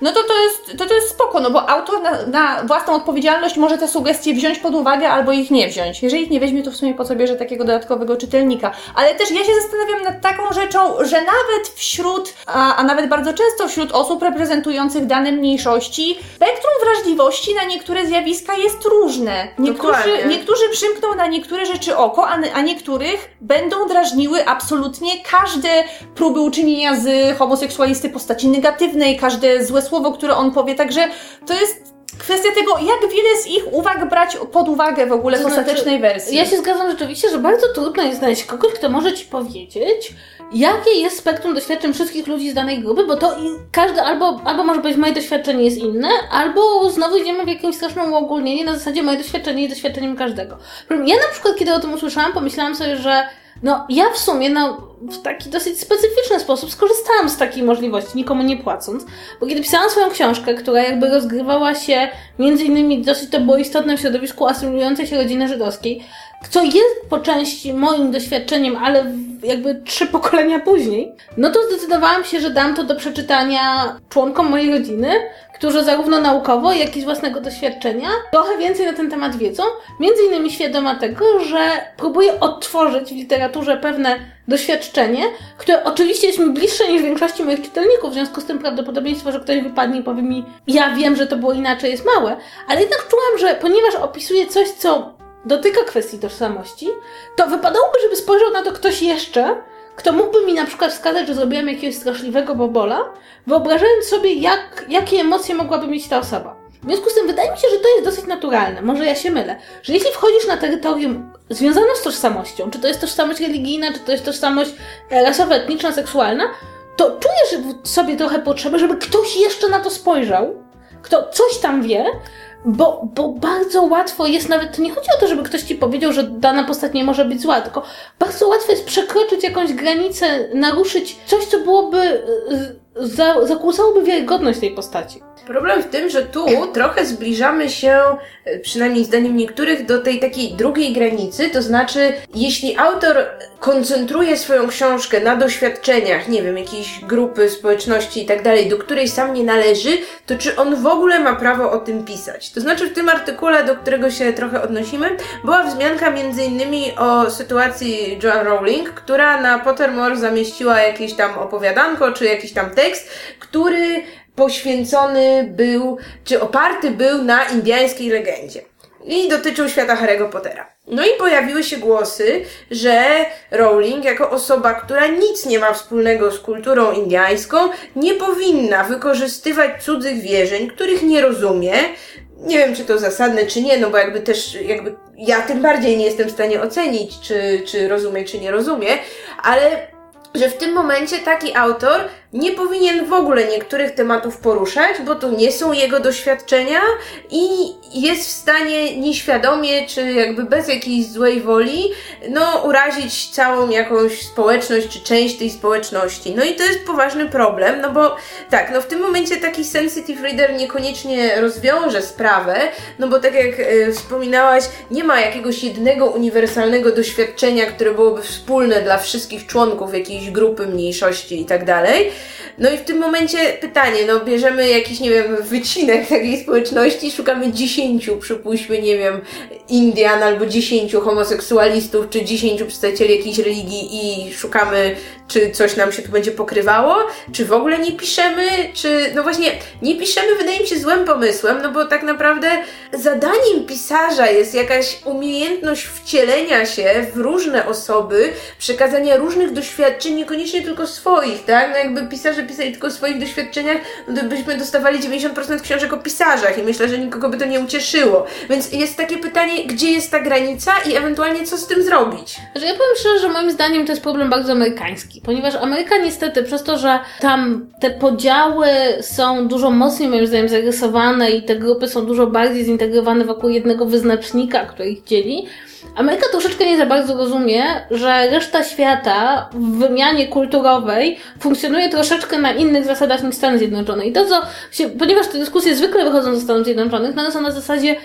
no to to jest, to, to jest spoko, no bo autor na, na własną odpowiedzialność może te sugestie wziąć pod uwagę albo ich nie wziąć. Jeżeli ich nie weźmie, to w sumie po co bierze takiego dodatkowego czytelnika. Ale też ja się zastanawiam nad taką rzeczą, że nawet wśród, a, a nawet bardzo często wśród osób reprezentujących dane mniejszości, spektrum wrażliwości na niektóre zjawiska jest różne. Niektórzy, niektórzy przymkną na niektóre rzeczy oko, a, a niektórych będą drażniły absolutnie każde próby uczynienia z homoseksualisty postaci negatywnej, każde złe słowo, które on powie. Także to jest kwestia tego, jak wiele z ich uwag brać pod uwagę w ogóle w znaczy, ostatecznej wersji. Ja się zgadzam rzeczywiście, że bardzo trudno jest znaleźć kogoś, kto może ci powiedzieć, jakie jest spektrum doświadczeń wszystkich ludzi z danej grupy, bo to i każdy albo, albo może być moje doświadczenie jest inne, albo znowu idziemy w jakimś strasznym uogólnienie na zasadzie moje doświadczenie jest doświadczeniem każdego. Ja na przykład, kiedy o tym usłyszałam, pomyślałam sobie, że no ja w sumie no, w taki dosyć specyficzny sposób skorzystałam z takiej możliwości, nikomu nie płacąc, bo kiedy pisałam swoją książkę, która jakby rozgrywała się między innymi dosyć to było istotne w środowisku asylującej się rodziny żydowskiej, co jest po części moim doświadczeniem, ale jakby trzy pokolenia później, no to zdecydowałam się, że dam to do przeczytania członkom mojej rodziny, którzy zarówno naukowo, jak i z własnego doświadczenia trochę więcej na ten temat wiedzą, między innymi świadoma tego, że próbuję odtworzyć w literaturze pewne doświadczenie, które oczywiście jest mi bliższe niż większości moich czytelników, w związku z tym prawdopodobieństwo, że ktoś wypadnie i powie mi, ja wiem, że to było inaczej, jest małe, ale jednak czułam, że ponieważ opisuję coś, co dotyka kwestii tożsamości, to wypadałoby, żeby spojrzał na to ktoś jeszcze, kto mógłby mi na przykład wskazać, że zrobiłam jakiegoś straszliwego bobola, wyobrażając sobie, jak, jakie emocje mogłaby mieć ta osoba. W związku z tym wydaje mi się, że to jest dosyć naturalne, może ja się mylę, że jeśli wchodzisz na terytorium związane z tożsamością, czy to jest tożsamość religijna, czy to jest tożsamość e, rasowa, etniczna, seksualna, to czujesz sobie trochę potrzebę, żeby ktoś jeszcze na to spojrzał, kto coś tam wie, bo, bo bardzo łatwo jest nawet, to nie chodzi o to, żeby ktoś ci powiedział, że dana postać nie może być zła, tylko bardzo łatwo jest przekroczyć jakąś granicę, naruszyć coś, co byłoby, y, za, zakłócałoby wiarygodność tej postaci. Problem w tym, że tu trochę zbliżamy się, e, przynajmniej zdaniem niektórych, do tej takiej drugiej granicy, to znaczy, jeśli autor koncentruje swoją książkę na doświadczeniach, nie wiem, jakiejś grupy, społeczności i tak dalej, do której sam nie należy, to czy on w ogóle ma prawo o tym pisać? To znaczy, w tym artykule, do którego się trochę odnosimy, była wzmianka między innymi o sytuacji Joan Rowling, która na Pottermore zamieściła jakieś tam opowiadanko, czy jakiś tam tekst, który poświęcony był, czy oparty był na indyjskiej legendzie. I dotyczył świata Harry'ego Pottera. No i pojawiły się głosy, że Rowling, jako osoba, która nic nie ma wspólnego z kulturą indyjską, nie powinna wykorzystywać cudzych wierzeń, których nie rozumie. Nie wiem, czy to zasadne, czy nie, no bo jakby też, jakby ja tym bardziej nie jestem w stanie ocenić, czy, czy rozumie, czy nie rozumie, ale że w tym momencie taki autor nie powinien w ogóle niektórych tematów poruszać, bo to nie są jego doświadczenia i jest w stanie nieświadomie, czy jakby bez jakiejś złej woli, no urazić całą jakąś społeczność, czy część tej społeczności. No i to jest poważny problem, no bo tak, no w tym momencie taki sensitive reader niekoniecznie rozwiąże sprawę, no bo tak jak e, wspominałaś, nie ma jakiegoś jednego uniwersalnego doświadczenia, które byłoby wspólne dla wszystkich członków jakiejś grupy, mniejszości i tak dalej. No i w tym momencie pytanie, no bierzemy jakiś, nie wiem, wycinek takiej społeczności, szukamy dziesięciu, przypuśćmy, nie wiem, Indian albo dziesięciu homoseksualistów, czy dziesięciu przedstawicieli jakiejś religii i szukamy, czy coś nam się tu będzie pokrywało, czy w ogóle nie piszemy, czy, no właśnie, nie piszemy wydaje mi się złym pomysłem, no bo tak naprawdę zadaniem pisarza jest jakaś umiejętność wcielenia się w różne osoby, przekazania różnych doświadczeń, niekoniecznie tylko swoich, tak? No jakby pisarze pisali tylko o swoich doświadczeniach, no to byśmy dostawali 90% książek o pisarzach i myślę, że nikogo by to nie ucieszyło. Więc jest takie pytanie, gdzie jest ta granica i ewentualnie co z tym zrobić? Że ja powiem szczerze, że moim zdaniem to jest problem bardzo amerykański. Literacki, ponieważ Ameryka niestety przez to, że tam te podziały są dużo mocniej moim zdaniem zarysowane i te grupy są dużo bardziej zintegrowane wokół jednego wyznacznika, który ich dzieli, Ameryka troszeczkę nie za bardzo rozumie, że reszta świata w wymianie kulturowej funkcjonuje troszeczkę na innych zasadach niż Stany Zjednoczone. I to, co się, ponieważ te dyskusje zwykle wychodzą ze Stanów Zjednoczonych, no one są na zasadzie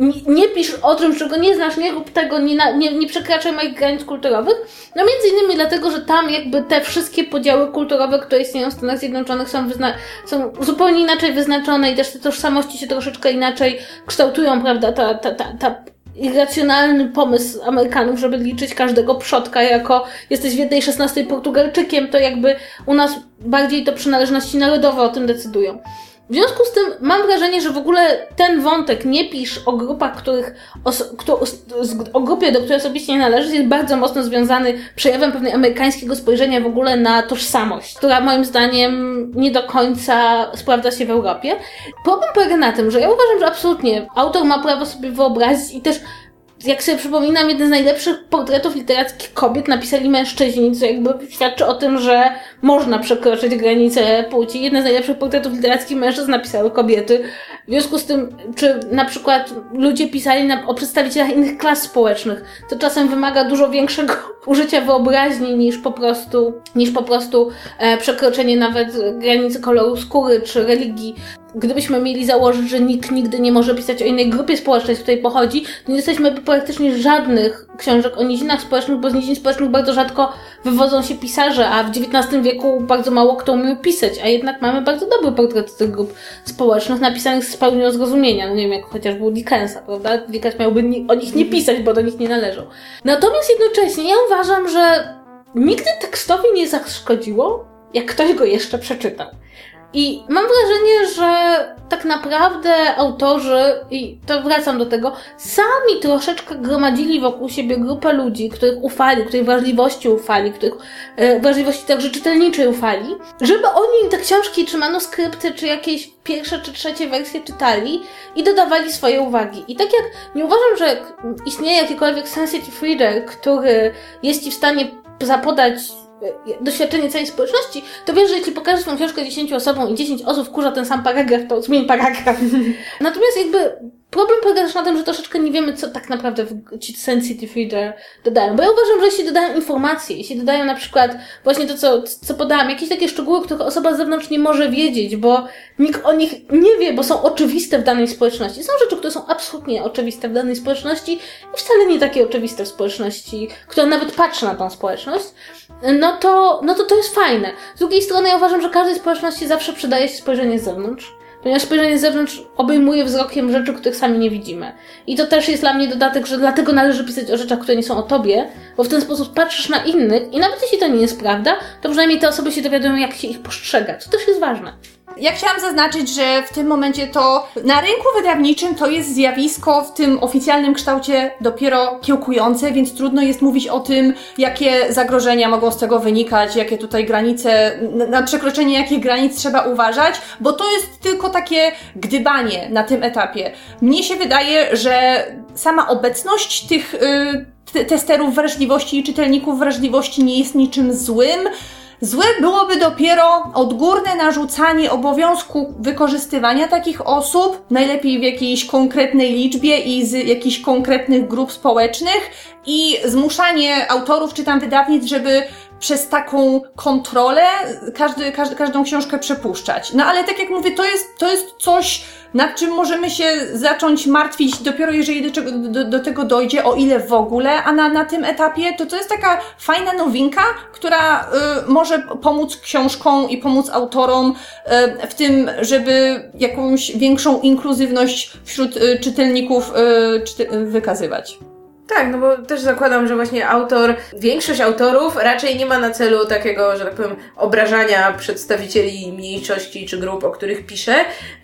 nie, nie pisz o czymś, czego nie znasz, nie rób tego, nie, nie, nie przekraczaj moich granic kulturowych. No między innymi dlatego, że tam jakby te wszystkie podziały kulturowe, które istnieją w Stanach Zjednoczonych są, wyzna- są zupełnie inaczej wyznaczone i też te tożsamości się troszeczkę inaczej kształtują, prawda, ta, ta, ta, ta irracjonalny pomysł Amerykanów, żeby liczyć każdego przodka jako jesteś w jednej szesnastej Portugalczykiem, to jakby u nas bardziej to przynależności narodowe o tym decydują. W związku z tym mam wrażenie, że w ogóle ten wątek nie pisz o grupach, których kto, o grupie, do której osobiście nie należy, jest bardzo mocno związany przejawem pewnej amerykańskiego spojrzenia w ogóle na tożsamość, która moim zdaniem nie do końca sprawdza się w Europie. Problem polega na tym, że ja uważam, że absolutnie autor ma prawo sobie wyobrazić i też jak sobie przypominam, jeden z najlepszych portretów literackich kobiet napisali mężczyźni, co jakby świadczy o tym, że można przekroczyć granice płci. Jeden z najlepszych portretów literackich mężczyzn napisały kobiety. W związku z tym, czy na przykład ludzie pisali na, o przedstawicielach innych klas społecznych, to czasem wymaga dużo większego użycia wyobraźni niż po prostu, niż po prostu e, przekroczenie nawet granicy koloru skóry czy religii gdybyśmy mieli założyć, że nikt nigdy nie może pisać o innej grupie społecznej, z której pochodzi, to nie jesteśmy praktycznie żadnych książek o nizinach społecznych, bo z nizin społecznych bardzo rzadko wywodzą się pisarze, a w XIX wieku bardzo mało kto umiał pisać, a jednak mamy bardzo dobry portret tych grup społecznych, napisanych z pełnią zrozumienia. No nie wiem, jak chociażby u Dickensa, prawda? Dickens miałby o nich nie pisać, bo do nich nie należą. Natomiast jednocześnie ja uważam, że nigdy tekstowi nie zaszkodziło, jak ktoś go jeszcze przeczytał. I mam wrażenie, że tak naprawdę autorzy, i to wracam do tego, sami troszeczkę gromadzili wokół siebie grupę ludzi, których ufali, których wrażliwości ufali, których e, wrażliwości także czytelniczej ufali, żeby oni te książki, czy manuskrypty, czy jakieś pierwsze czy trzecie wersje czytali i dodawali swoje uwagi. I tak jak nie uważam, że istnieje jakikolwiek sensitive reader, który jest ci w stanie zapodać doświadczenie całej społeczności, to wiesz, że jeśli pokażesz swoją książkę 10 osobom i 10 osób wkurza ten sam paragraf, to zmień paragraf. Natomiast jakby problem polega też na tym, że troszeczkę nie wiemy, co tak naprawdę ci sensitive reader dodają. Bo ja uważam, że jeśli dodają informacje, jeśli dodają na przykład właśnie to, co, co podałam, jakieś takie szczegóły, których osoba z zewnątrz nie może wiedzieć, bo nikt o nich nie wie, bo są oczywiste w danej społeczności. Są rzeczy, które są absolutnie oczywiste w danej społeczności i wcale nie takie oczywiste w społeczności, która nawet patrzy na tą społeczność no to, no to to jest fajne. Z drugiej strony ja uważam, że każdej społeczności zawsze przydaje się spojrzenie z zewnątrz, ponieważ spojrzenie z zewnątrz obejmuje wzrokiem rzeczy, których sami nie widzimy. I to też jest dla mnie dodatek, że dlatego należy pisać o rzeczach, które nie są o tobie, bo w ten sposób patrzysz na innych i nawet jeśli to nie jest prawda, to przynajmniej te osoby się dowiadują, jak się ich postrzegać. To też jest ważne. Ja chciałam zaznaczyć, że w tym momencie to na rynku wydawniczym to jest zjawisko w tym oficjalnym kształcie dopiero kiełkujące, więc trudno jest mówić o tym, jakie zagrożenia mogą z tego wynikać, jakie tutaj granice, na przekroczenie jakich granic trzeba uważać, bo to jest tylko takie gdybanie na tym etapie. Mnie się wydaje, że sama obecność tych y, testerów wrażliwości i czytelników wrażliwości nie jest niczym złym. Złe byłoby dopiero odgórne narzucanie obowiązku wykorzystywania takich osób, najlepiej w jakiejś konkretnej liczbie i z jakichś konkretnych grup społecznych i zmuszanie autorów czy tam wydawnic, żeby przez taką kontrolę każdy, każdy, każdą książkę przepuszczać. No ale tak jak mówię, to jest, to jest coś, nad czym możemy się zacząć martwić dopiero jeżeli do, do, do tego dojdzie, o ile w ogóle, a na, na tym etapie to to jest taka fajna nowinka, która y, może pomóc książkom i pomóc autorom y, w tym, żeby jakąś większą inkluzywność wśród y, czytelników y, czyty, wykazywać. Tak, no bo też zakładam, że właśnie autor, większość autorów raczej nie ma na celu takiego, że tak powiem, obrażania przedstawicieli mniejszości czy grup, o których pisze,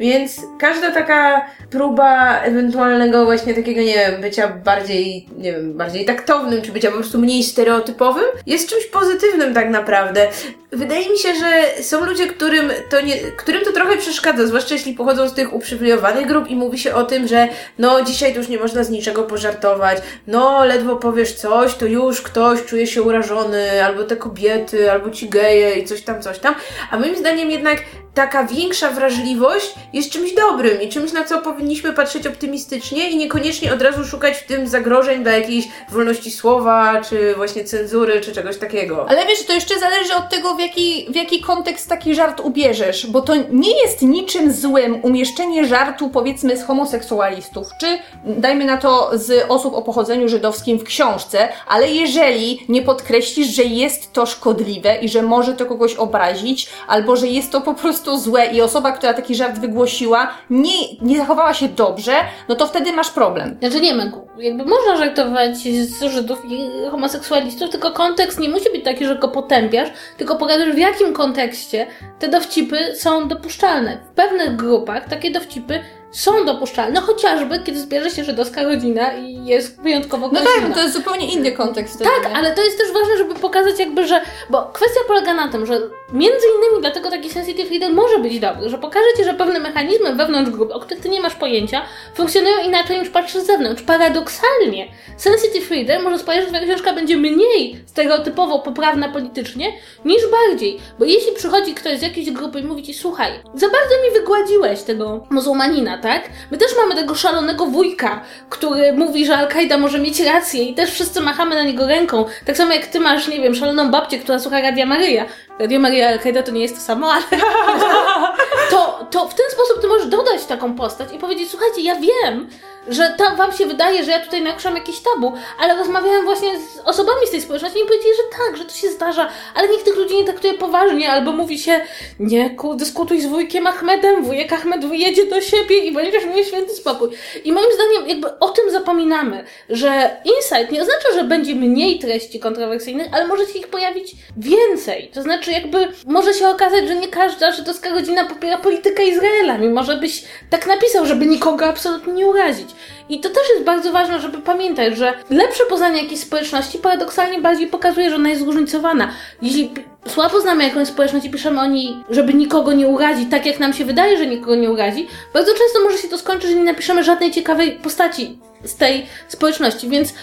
więc każda taka próba ewentualnego właśnie takiego, nie wiem, bycia bardziej, nie wiem, bardziej taktownym, czy bycia po prostu mniej stereotypowym, jest czymś pozytywnym tak naprawdę. Wydaje mi się, że są ludzie, którym to, nie, którym to trochę przeszkadza, zwłaszcza jeśli pochodzą z tych uprzywilejowanych grup i mówi się o tym, że no dzisiaj to już nie można z niczego pożartować, no no ledwo powiesz coś, to już ktoś czuje się urażony, albo te kobiety, albo ci geje i coś tam, coś tam. A moim zdaniem jednak taka większa wrażliwość jest czymś dobrym i czymś, na co powinniśmy patrzeć optymistycznie i niekoniecznie od razu szukać w tym zagrożeń dla jakiejś wolności słowa, czy właśnie cenzury, czy czegoś takiego. Ale wiesz, to jeszcze zależy od tego, w jaki, w jaki kontekst taki żart ubierzesz, bo to nie jest niczym złym umieszczenie żartu, powiedzmy, z homoseksualistów, czy dajmy na to z osób o pochodzeniu żydowskim w książce, ale jeżeli nie podkreślisz, że jest to szkodliwe i że może to kogoś obrazić, albo że jest to po prostu złe i osoba, która taki żart wygłosiła, nie, nie zachowała się dobrze, no to wtedy masz problem. Znaczy nie ma, jakby można żartować z Żydów i homoseksualistów, tylko kontekst nie musi być taki, że go potępiasz, tylko pokażesz w jakim kontekście te dowcipy są dopuszczalne. W pewnych grupach takie dowcipy są dopuszczalne, chociażby kiedy zbierze się żydowska rodzina i jest wyjątkowo No tak, no to jest zupełnie inny kontekst. Tak, ale to jest też ważne, żeby pokazać jakby, że... Bo kwestia polega na tym, że między innymi dlatego taki sensitive reader może być dobry, że pokaże Ci, że pewne mechanizmy wewnątrz grup, o których Ty nie masz pojęcia, funkcjonują inaczej niż patrzysz z zewnątrz. Paradoksalnie, sensitive reader może sprawić, że Twoja książka będzie mniej stereotypowo poprawna politycznie, niż bardziej. Bo jeśli przychodzi ktoś z jakiejś grupy i mówi Ci, słuchaj, za bardzo mi wygładziłeś tego muzułmanina, tak? My też mamy tego szalonego wujka, który mówi, że Al-Kaida może mieć rację i też wszyscy machamy na niego ręką. Tak samo jak ty masz, nie wiem, szaloną babcię, która słucha Radia Maryja. Radio Maryja Al-Kaida to nie jest to samo, ale to, to w ten sposób ty możesz dodać taką postać i powiedzieć, słuchajcie, ja wiem, że tam wam się wydaje, że ja tutaj naruszam jakieś tabu, ale rozmawiałem właśnie z osobami z tej społeczności i powiedzieli, że tak, że to się zdarza, ale nikt tych ludzi nie traktuje poważnie, albo mówi się, nie, ku, dyskutuj z wujkiem Ahmedem, wujek Ahmed wyjedzie do siebie i będziesz miał święty spokój. I moim zdaniem jakby o tym zapominamy, że insight nie oznacza, że będzie mniej treści kontrowersyjnych, ale może się ich pojawić więcej. To znaczy jakby może się okazać, że nie każda żydowska rodzina popiera politykę Izraela, mimo że byś tak napisał, żeby nikogo absolutnie nie urazić. I to też jest bardzo ważne, żeby pamiętać, że lepsze poznanie jakiejś społeczności paradoksalnie bardziej pokazuje, że ona jest zróżnicowana. Jeśli słabo znamy jakąś społeczność i piszemy o niej, żeby nikogo nie urazić, tak jak nam się wydaje, że nikogo nie urazi, bardzo często może się to skończyć, że nie napiszemy żadnej ciekawej postaci z tej społeczności, więc e,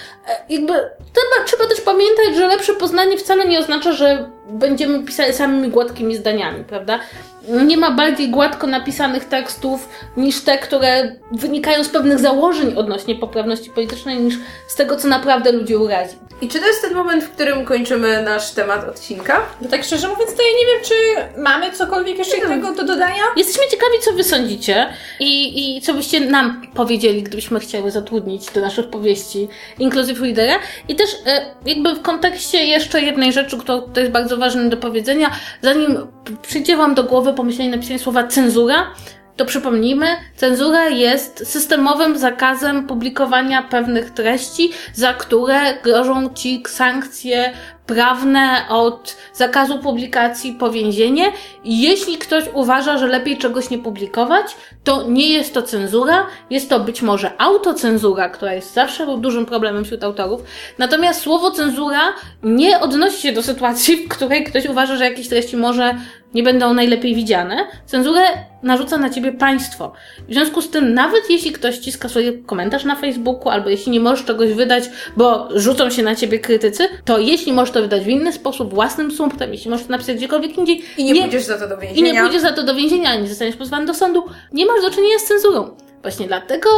jakby trzeba, trzeba też pamiętać, że lepsze poznanie wcale nie oznacza, że będziemy pisali samymi gładkimi zdaniami, prawda? Nie ma bardziej gładko napisanych tekstów niż te, które wynikają z pewnych założeń odnośnie poprawności politycznej, niż z tego, co naprawdę ludzi urazi. I czy to jest ten moment, w którym kończymy nasz temat odcinka? No tak szczerze mówiąc, to ja nie wiem, czy mamy cokolwiek jeszcze tego do dodania? Jesteśmy ciekawi, co wy sądzicie i, i co byście nam powiedzieli, gdybyśmy chciały zatrudnić do naszych powieści Inclusive Readera. I też e, jakby w kontekście jeszcze jednej rzeczy, która to jest bardzo ważne do powiedzenia, zanim przyjdzie wam do głowy pomyślenie napisanie słowa cenzura, to przypomnijmy, cenzura jest systemowym zakazem publikowania pewnych treści, za które grożą ci sankcje prawne od zakazu publikacji po więzienie. Jeśli ktoś uważa, że lepiej czegoś nie publikować, to nie jest to cenzura, jest to być może autocenzura, która jest zawsze dużym problemem wśród autorów. Natomiast słowo cenzura nie odnosi się do sytuacji, w której ktoś uważa, że jakieś treści może nie będą najlepiej widziane. Cenzurę narzuca na ciebie państwo. W związku z tym, nawet jeśli ktoś ci skasuje komentarz na Facebooku, albo jeśli nie możesz czegoś wydać, bo rzucą się na ciebie krytycy, to jeśli możesz to wydać w inny sposób, własnym sumptem, jeśli możesz to napisać gdziekolwiek indziej, I nie, pójdziesz za to do i więzienia. nie pójdziesz za to do więzienia, ani zostaniesz pozwany do sądu, nie masz do czynienia z cenzurą. Właśnie dlatego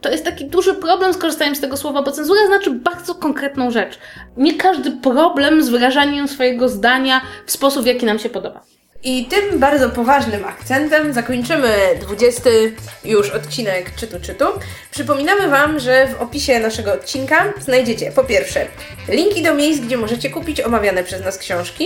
to jest taki duży problem z korzystaniem z tego słowa, bo cenzura znaczy bardzo konkretną rzecz. Nie każdy problem z wyrażaniem swojego zdania w sposób, w jaki nam się podoba. I tym bardzo poważnym akcentem zakończymy 20 już odcinek Czytu Czytu. Przypominamy Wam, że w opisie naszego odcinka znajdziecie po pierwsze linki do miejsc, gdzie możecie kupić omawiane przez nas książki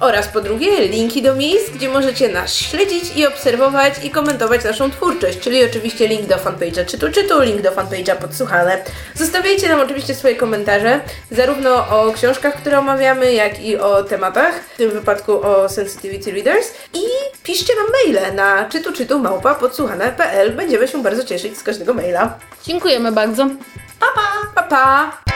oraz po drugie linki do miejsc, gdzie możecie nas śledzić i obserwować i komentować naszą twórczość, czyli oczywiście link do fanpage'a Czytu Czytu, link do fanpage'a Podsłuchane. Zostawiajcie nam oczywiście swoje komentarze, zarówno o książkach, które omawiamy, jak i o tematach, w tym wypadku o Sensitivity Readers i piszcie nam maile na czytuczytu małpa podsłuchane.pl. Będziemy się bardzo cieszyć z każdego maila. Dziękujemy bardzo. Pa, pa!